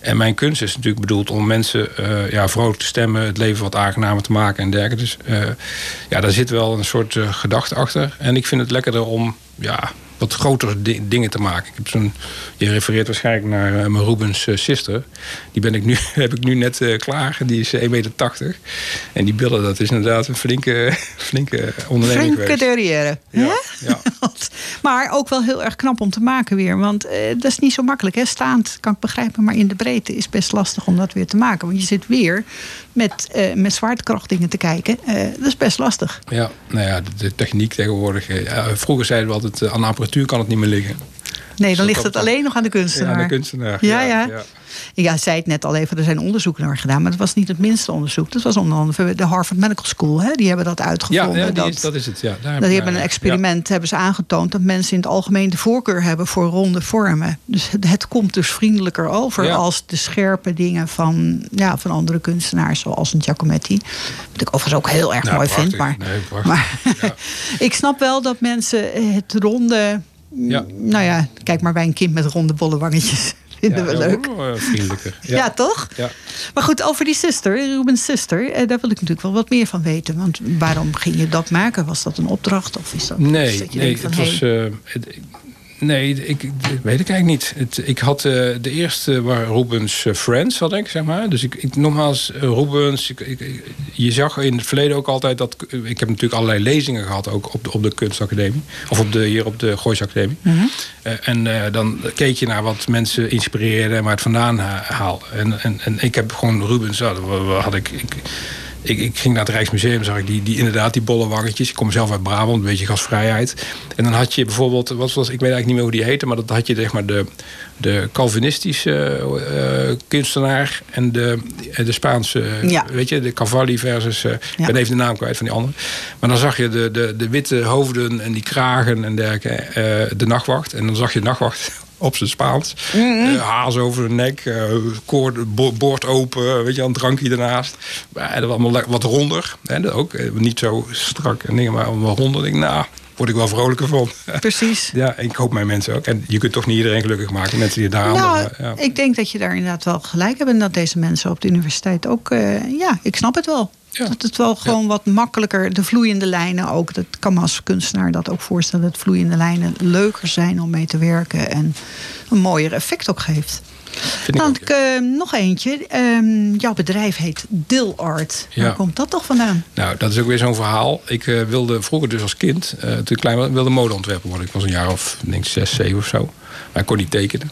En mijn kunst is natuurlijk bedoeld om mensen uh, ja, vrolijk te stemmen, het leven wat aangenamer te maken en dergelijke. Dus ja, daar zit wel een soort gedachte achter. En ik vind het lekkerder om ja, wat grotere dingen te maken. Ik heb zo'n, je refereert waarschijnlijk naar uh, mijn Rubens uh, sister. Die ben ik nu, heb ik nu net uh, klaar. Die is 1,80 meter. En die billen, dat is inderdaad een flinke, flinke onderneming Flinke derrière. Ja, ja. maar ook wel heel erg knap om te maken weer. Want dat is niet zo makkelijk. Hè? Staand kan ik begrijpen. Maar in de breedte is best lastig om dat weer te maken. Want je zit weer met, met zwaartekrachtdingen te kijken. dat is best lastig. Ja, nou ja, de, de techniek tegenwoordig. vroeger zeiden we altijd aan apparatuur kan het niet meer liggen. Nee, dan ligt het alleen nog aan de kunstenaar. Ja, aan de kunstenaar. Ja, ja. ja. ja. zei het net al even, er zijn onderzoeken naar gedaan. Maar dat was niet het minste onderzoek. Dat was onder andere de Harvard Medical School. Hè? Die hebben dat uitgevonden. Ja, ja dat, is, dat is het. Ja, daar dat hebben een experiment hebben ze aangetoond... dat mensen in het algemeen de voorkeur hebben voor ronde vormen. Dus het, het komt dus vriendelijker over... als de scherpe dingen van, ja, van andere kunstenaars... zoals een Giacometti. Wat ik overigens ook heel erg nou, mooi prachtig. vind. Maar, nee, maar ik snap wel dat mensen het ronde ja. Nou ja, kijk maar bij een kind met ronde bolle wangetjes. Vinden ja, we leuk. Oh, vriendelijker. Ja. ja, toch? Ja. Maar goed, over die zuster, Ruben's zuster, eh, daar wil ik natuurlijk wel wat meer van weten. Want waarom ging je dat maken? Was dat een opdracht? Of is dat, nee, dat je nee denkt van, het was. hey, Uh, het, Nee, ik, weet ik eigenlijk niet. Het, ik had uh, de eerste waar Rubens uh, Friends had ik, zeg maar. Dus ik, ik nogmaals, uh, Rubens. Ik, ik, je zag in het verleden ook altijd dat. Ik heb natuurlijk allerlei lezingen gehad, ook op de, op de kunstacademie. Of op de, hier op de Goois Academie. Mhm. en dan keek je naar wat mensen inspireerden en waar het vandaan haalde. En, en, en ik heb gewoon Rubens, had, had ik, ik ik, ik, ging naar het Rijksmuseum, zag ik die, die, inderdaad die bolle waggetjes. Ik kom zelf uit Brabant, een beetje gasvrijheid. En dan had je bijvoorbeeld, wat was, ik weet eigenlijk niet meer hoe die heette, maar dat had je zeg maar de, de Calvinistische uh, kunstenaar en de, de Spaanse, Ja. weet je, de Cavalli versus, uh, ik ben even de naam kwijt van die andere. Maar dan zag je de, de, de witte hoofden en die kragen en dergelijke, uh, de nachtwacht. En dan zag je de nachtwacht op zijn Spaans. Uh, haas over de nek, uh, koord, bo bord open, weet je, een drankje ernaast. Maar dat was allemaal wat ronder. Hè, ook uh, niet zo strak en dingen, maar allemaal ronder. Ik, nou, word ik wel vrolijker van. Precies. ja, ik hoop mijn mensen ook. En je kunt toch niet iedereen gelukkig maken. Mensen die daar Nou, ja. ik denk dat je daar inderdaad wel gelijk hebt. En dat deze mensen op de universiteit ook... eh, ja, ik snap het wel. Ja. Dat het wel gewoon wat makkelijker... De vloeiende lijnen ook. Dat kan me als kunstenaar dat ook voorstellen. Dat vloeiende lijnen leuker zijn om mee te werken. En een mooier effect ook geeft. Dan ik, eh, nog eentje. Ehm, jouw bedrijf heet Dilart. Waar Ja. komt dat toch vandaan? Nou, dat is ook weer zo'n verhaal. Ik eh, wilde vroeger dus als kind, eh, toen ik klein was, wilde modeontwerper worden. Ik was een jaar of, ik denk zes, zeven of zo. Maar ik kon niet tekenen.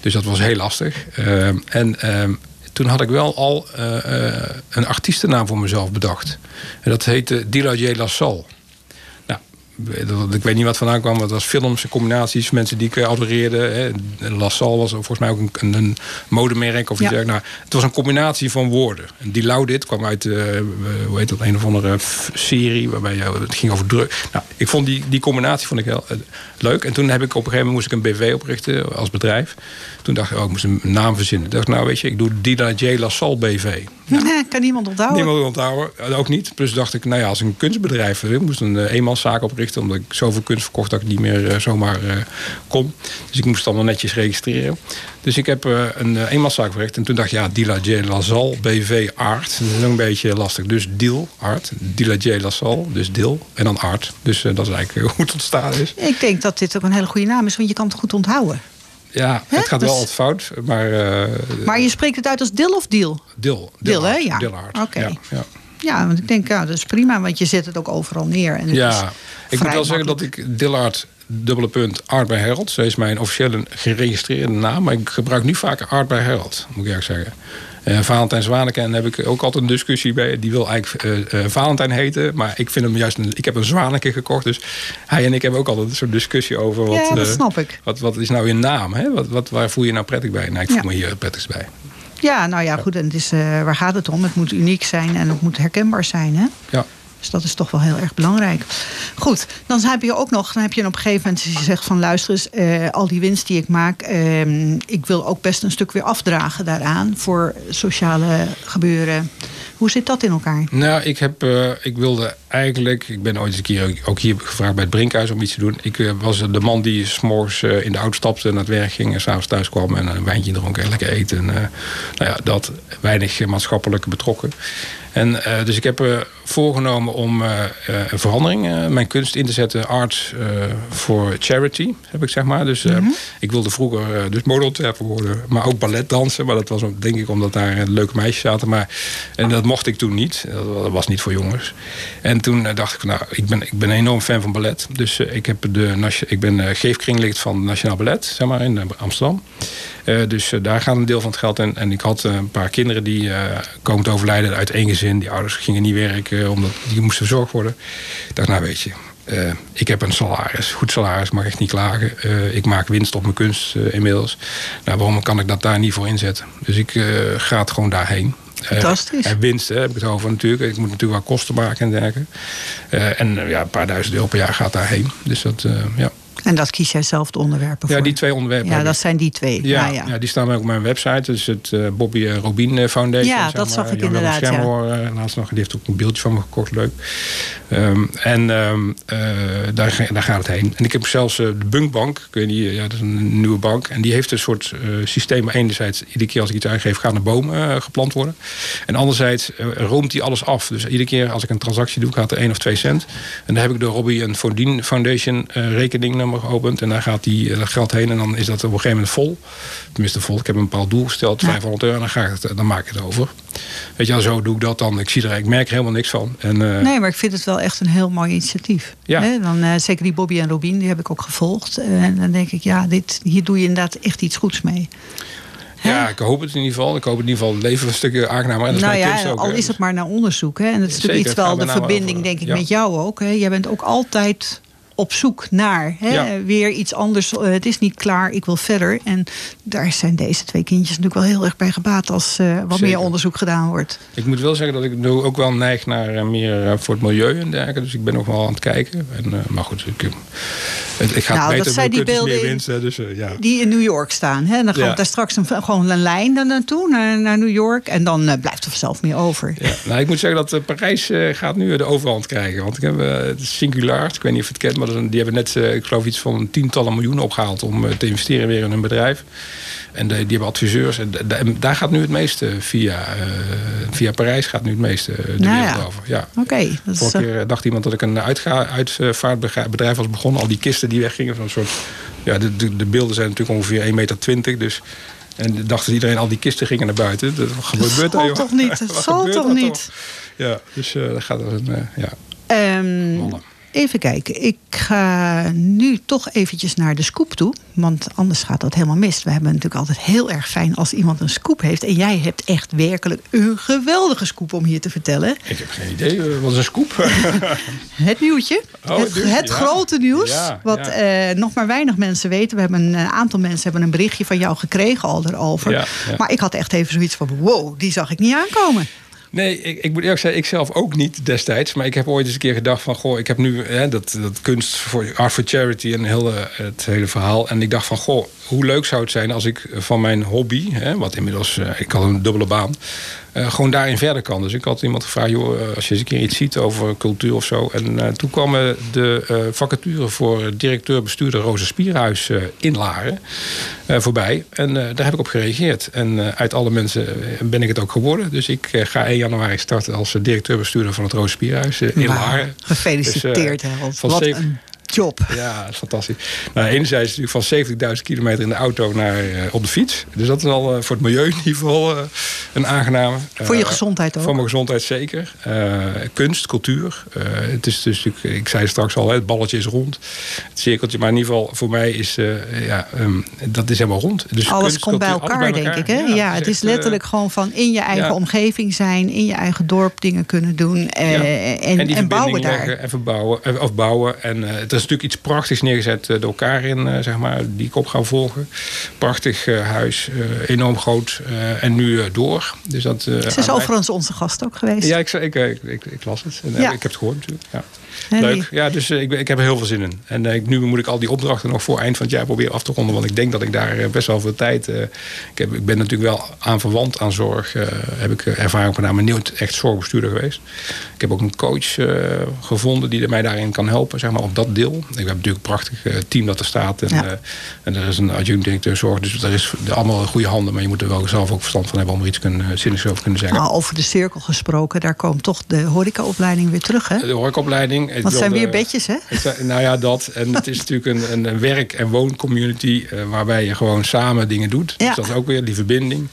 Dus dat was heel lastig. Eh, en ehm, toen had ik wel al eh, eh, een artiestennaam voor mezelf bedacht. En dat heette Dila J. Lasalle. Nou, dat- ik weet niet wat vandaan kwam. want Het was films en combinaties. Mensen die ik eh, adoreerde. Hè. Was volgens mij ook een, een, modemerk of iets Ja. Nou, het was een combinatie van woorden. En die Laudit kwam uit, eh, hoe heet dat, een of andere serie waarbij het ging over druk. Nou, ik vond die, die combinatie vond ik heel leuk. En toen heb ik op een gegeven moment moest ik een BV oprichten als bedrijf. Toen dacht ik, oh, ik moest een naam verzinnen. Ik dacht, nou weet je, ik doe Dila J. LaSalle BV. Kan niemand onthouden. Niemand onthouden, ook niet. Plus dacht ik, nou ja, als ik een kunstbedrijf wil, ik moest een eh, eenmanszaak oprichten, omdat ik zoveel kunst verkocht dat ik niet meer eh, zomaar eh, kon. Dus ik moest het allemaal netjes registreren. Dus ik heb een eenmanszaak opgericht en toen dacht ik, ja, Dila J. Lazal, BV Art. Dat is ook een beetje lastig. Dus Deal Art, Dila J. Lazal, dus Dil en dan Art. Dus dat is eigenlijk hoe het ontstaan is. Ik denk dat dit ook een hele goede naam is, want je kan het goed onthouden. Ja, het gaat Dus- wel wat fout, maar eh Maar je spreekt het uit als dil of deal? Dil. Dil, hè? Ja. Oké. Ja, ja. Ja, want ik denk, ja, dat is prima, want je zet het ook overal neer. En Ja, ik moet wel zeggen dat ik Dillard dubbele punt Art bij Herald. Zo is mijn officiële geregistreerde naam. Maar ik gebruik nu vaker Art bij Herald, moet ik eerlijk zeggen. Eh Valentijn Zwaneke en heb ik ook altijd een discussie bij. Die wil eigenlijk eh, eh, Valentijn heten. Maar ik vind hem juist een, Ik heb een Zwaneke gekocht. Dus hij en ik hebben ook altijd een soort discussie over. Wat, Ja, dat snap ik. Wat, wat is nou je naam? Hè? Wat, wat, waar voel je nou prettig bij? Nou, ik voel Ja. me hier het prettigst bij. Ja, nou ja, goed. En het is, waar gaat het om? Het moet uniek zijn en het moet herkenbaar zijn, hè? Ja. Dus dat is toch wel heel erg belangrijk. Goed, dan heb je ook nog, dan heb je op een gegeven moment als je zegt van luister eens, eh, al die winst die ik maak, ehm, ik wil ook best een stuk weer afdragen daaraan voor sociale gebeuren. Hoe zit dat in elkaar? Nou, ik, heb, eh, ik wilde eigenlijk... Ik ben ooit eens een keer ook- hier gevraagd bij het Brinkhuis om iets te doen. Ik eh, was de man die s'morgens eh, in de auto stapte... naar het werk ging en s'avonds thuis kwam... en een wijntje dronk en lekker eten. En, eh, nou ja, dat. Weinig maatschappelijk betrokken. En, dus ik heb voorgenomen om een verandering... mijn kunst in te zetten. Art voor charity, heb ik zeg maar. Dus eh, ik wilde vroeger dus modeontwerper worden. Maar ook balletdansen. Maar dat was denk ik omdat daar leuke meisjes zaten. Maar, en dat mocht ik toen niet. Dat was niet voor jongens. En toen eh, dacht ik, nou, ik ben, ik ben enorm fan van ballet. Dus eh, ik, heb de, ik ben eh, geefkringlid van Nationaal Ballet, zeg maar, in Amsterdam. Dus daar gaat een deel van het geld in. En ik had een paar kinderen die komen te overlijden uit één gezin. Die ouders gingen niet werken, omdat die moesten verzorgd worden. Ik dacht, nou weet je, ik heb een salaris, goed salaris, mag echt niet klagen. Ik maak winst op mijn kunst inmiddels. Nou, waarom kan ik dat daar niet voor inzetten? Dus ik ga het gewoon daarheen. Eh, Fantastisch. en winst, heb ik het over natuurlijk. Ik moet natuurlijk wel kosten maken en dergelijke. Eh, en eh, ja, een paar duizend euro per jaar gaat daarheen. Dus dat, eh, ja. En dat kies jij zelf de onderwerpen voor? ja, die twee onderwerpen. Ja, dat zijn die twee. Ja, Ja, ja. ja. die staan ook op mijn website. Dus het eh, Bobby en Robin eh, Foundation. Ja, dat maar. zag ik Jan inderdaad, ja. Schermhoor, eh, laatst nog. Die heeft ook een beeldje van me gekocht. Leuk. Ehm, en ehm, eh, daar, daar gaat het heen. En ik heb zelfs de Bunkbank. Ik weet niet, ja, dat is een nieuwe bank. En die heeft een soort systeem. Enerzijds, iedere keer als ik iets uitgeef, gaan er bomen geplant worden. En anderzijds roomt die alles af. Dus iedere keer als ik een transactie doe, gaat er 1 of 2 cent. En dan heb ik de Robbie en Foundation eh, geopend. En daar gaat die, eh, dat geld heen. En dan is dat op een gegeven moment vol. Tenminste vol. Ik heb een bepaald doel gesteld, 500 euro. En dan, ga ik het, dan maak ik het over. Weet je zo doe ik dat dan. Ik, zie er, ik merk er helemaal niks van. En, eh, Nee, maar ik vind het wel echt een heel mooi initiatief. Ja. Hè, dan, eh, zeker die Bobby en Robin, die heb ik ook gevolgd. Eh, En dan denk ik, ja, dit, hier doe je inderdaad echt iets goeds mee. ja, ik hoop het in ieder geval. Ik hoop in ieder geval het leven een stukje aangenamer. En dat nou ja, ook, al is het maar naar onderzoek. Hè. En dat is natuurlijk iets het wel de verbinding, over- denk ik, ja. met jou ook. Hè. Jij bent ook altijd op zoek naar hè, Ja. weer iets anders. Eh, het is niet klaar, ik wil verder. En daar zijn deze twee kindjes natuurlijk wel heel erg bij gebaat... als eh, wat Zeker. meer onderzoek gedaan wordt. Ik moet wel zeggen dat ik nu ook wel neig naar eh, meer voor het milieu en dergelijke. Dus ik ben nog wel aan het kijken. En, maar goed, ik, ik ga Nou, het dat beter zijn die beelden winst. hè, Dus, ja. Die in New York staan. Hè. Dan Ja. gaat daar straks een, gewoon een lijn daar naartoe, naar, naar New York. En dan blijft er vanzelf meer over. Ja, nou, ik moet zeggen dat Parijs gaat nu de overhand krijgen. Want ik heb het Singulaar, ik weet niet of je het kent, maar dat die hebben net, eh, ik geloof, iets van tientallen miljoenen opgehaald om eh, te investeren weer in hun bedrijf. En eh, die hebben adviseurs. En da- da- daar gaat nu het meeste via, via Parijs gaat nu het meeste de Nou wereld ja. over. Ja. Oké, dat is, Vorige keer dacht iemand dat ik een uitga- uitvaartbedrijf was begonnen. Al die kisten die weggingen. Van een soort, ja, de, de, de beelden zijn natuurlijk ongeveer 1,20 meter. Dus, en dacht dat iedereen al die kisten gingen naar buiten. Dat gebeurt joh? toch niet? Wat zal toch niet? Ja, dus dat gaat als een... ja. Ehm. Even kijken. Ik ga nu toch eventjes naar de scoop toe. Want anders gaat dat helemaal mis. We hebben natuurlijk altijd heel erg fijn als iemand een scoop heeft. En jij hebt echt werkelijk een geweldige scoop om hier te vertellen. Ik heb geen idee. eh, Wat is een scoop? Het nieuwtje. Oh, het het nieuws, het ja. grote nieuws. Ja, wat ja. eh, nog maar weinig mensen weten. We hebben een eh, aantal mensen hebben een berichtje van jou gekregen al erover. Maar ik had echt even zoiets van: wow, die zag ik niet aankomen. Nee, ik, ik moet eerlijk zeggen, ik zelf ook niet destijds. Maar ik heb ooit eens een keer gedacht van... Goh, ik heb nu hè, dat, dat kunst voor Art for Charity en heel, eh, het hele verhaal. En ik dacht van, goh, hoe leuk zou het zijn als ik van mijn hobby... Hè, wat inmiddels, eh, ik had een dubbele baan... eh, gewoon daarin verder kan. Dus ik had iemand gevraagd, joh, eh, als je eens een keer iets ziet over cultuur of zo. En eh, toen kwamen de vacature voor directeur-bestuurder Roze Spierhuis in Laren voorbij. En daar heb ik op gereageerd. En uit alle mensen ben ik het ook geworden. Dus ik ga 1 januari starten als directeur-bestuurder van het Roze Spierhuis in. Laren. Gefeliciteerd, Dus, Harold. van Wat een job. Ja, dat is fantastisch. Nou, enerzijds natuurlijk van 70.000 kilometer in de auto naar eh, op de fiets. Dus dat is al eh, voor het milieu in ieder geval eh, een aangename. Voor je Eh, gezondheid ook. Voor mijn gezondheid zeker. Eh, kunst, cultuur. Eh, het is dus natuurlijk, ik zei straks al, hè, het balletje is rond. Het cirkeltje. Maar in ieder geval, voor mij is eh, ja, ehm, dat is helemaal rond. Dus Alles kunst, komt bij elkaar, denk ik. Hè? Ja, het is echt, eh, letterlijk gewoon van in je eigen ja. omgeving zijn, in je eigen dorp dingen kunnen doen eh, en, die en bouwen daar. en verbouwen, eh, of bouwen. En eh, er is natuurlijk iets prachtigs neergezet eh, door elkaar in, eh, zeg maar, die ik op ga volgen. Prachtig eh, huis, enorm groot en nu door. Dus dat, Ze is overigens onze gast ook geweest. Ja, ik, ik, ik, ik, las het. En, Ja. Ik heb het gehoord natuurlijk. Ja. Die- Leuk. Ja, dus eh, ik, ik heb er heel veel zin in. En eh, nu moet ik al die opdrachten nog voor eind van het jaar proberen af te ronden. Want ik denk dat ik daar eh, best wel veel tijd... ik, heb, ik ben natuurlijk wel aan verwant aan zorg. heb ik ervaring maar nooit echt zorgbestuurder geweest. Ik heb ook een coach gevonden die mij daarin kan helpen, zeg maar, op dat deel. Ik heb natuurlijk een prachtig team dat er staat. En, Ja. en er is een adjunct-directeur zorg. Dus er is allemaal goede handen. Maar je moet er wel zelf ook verstand van hebben om er iets kunnen, zinnigs over kunnen zeggen. Nou, over de cirkel gesproken, daar komt toch de horecaopleiding weer terug, hè? De Want het zijn weer bedjes, hè? Het zijn- nou ja, dat. En het is natuurlijk een, een, een werk- en wooncommunity eh, waarbij je gewoon samen dingen doet. Ja. Dus dat is ook weer die verbinding.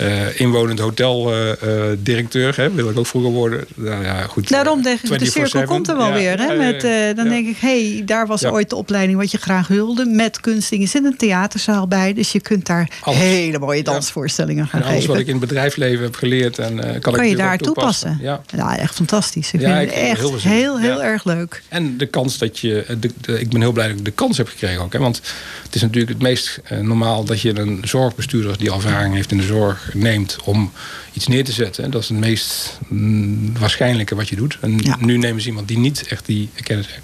Eh, inwonend hoteldirecteur, hè, wil ik ook vroeger worden. Nou ja, goed. Daarom denk ik, de 24/7. cirkel komt er wel Ja, weer. Hè? Met, eh, dan ja. denk ik, hé, hey, daar was ooit de opleiding wat je graag wilde. Met kunstdingen. Er zit een theaterzaal bij. Dus je kunt daar Alles. hele mooie dansvoorstellingen gaan En alles geven. wat ik in het bedrijfsleven heb geleerd, en, eh, kan, ik kan je daar toepassen. Ja. Echt fantastisch. Ik vind ik het echt heel heel, erg leuk. En de kans dat je. eh, De, de- ik ben heel blij dat ik de kans heb gekregen ook. Hè? Want het is natuurlijk het meest eh, normaal dat je een zorgbestuurder die ervaring heeft in de zorg neemt om iets neer te zetten. En dat is het meest mm, waarschijnlijke wat je doet. En Ja. nu nemen ze iemand die niet echt die kennis heeft.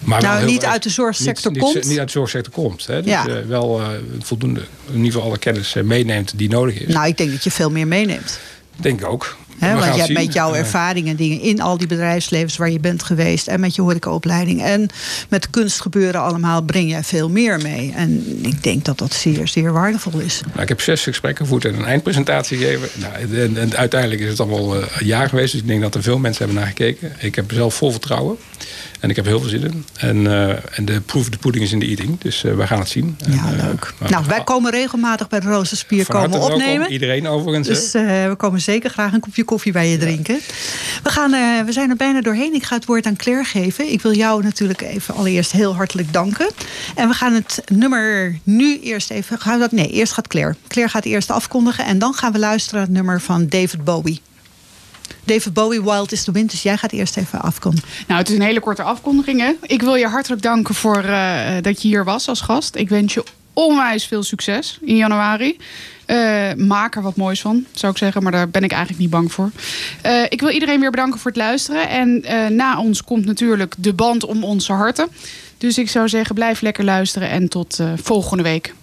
Maar Nou, niet uit de zorgsector niet, komt. Niet uit de zorgsector komt. Hè? Dus Ja. eh, wel eh, voldoende, in ieder geval alle kennis eh, meeneemt die nodig is. Nou, ik denk dat je veel meer meeneemt. Denk ik ook. Want je hebt met jouw ervaringen en dingen in al die bedrijfslevens waar je bent geweest. En met je horecaopleiding. En met kunstgebeuren allemaal breng jij veel meer mee. En ik denk dat dat zeer, zeer waardevol is. Nou, ik heb zes gesprekken gevoerd en een eindpresentatie gegeven. Nou, en, en uiteindelijk is het allemaal eh, een jaar geweest. Dus ik denk dat er veel mensen hebben naar gekeken. Ik heb zelf vol vertrouwen. En ik heb heel veel zin in. En, eh, en de proof de pudding is in de eating. Dus eh, we gaan het zien. Ja, En, eh, leuk. Nou, wij komen regelmatig bij de Rozenspier komen welkom. opnemen. Iedereen overigens. Dus we komen zeker graag een kopje koffie bij je drinken. We, gaan, we zijn er bijna doorheen. Ik ga het woord aan Claire geven. Ik wil jou natuurlijk even allereerst heel hartelijk danken. En we gaan het nummer nu eerst even... Gaan we dat, nee, eerst gaat Claire. Claire gaat eerst afkondigen. En dan gaan we luisteren naar het nummer van David Bowie. David Bowie, Wild is the Wind. Dus jij gaat eerst even afkondigen. Nou, het is een hele korte afkondiging. Hè? Ik wil je hartelijk danken voor eh, dat je hier was als gast. Ik wens je onwijs veel succes in januari. Eh, maak er wat moois van, zou ik zeggen. Maar daar ben ik eigenlijk niet bang voor. Eh, ik wil iedereen weer bedanken voor het luisteren. En na ons komt natuurlijk de band om onze harten. Dus ik zou zeggen, blijf lekker luisteren. En tot volgende week.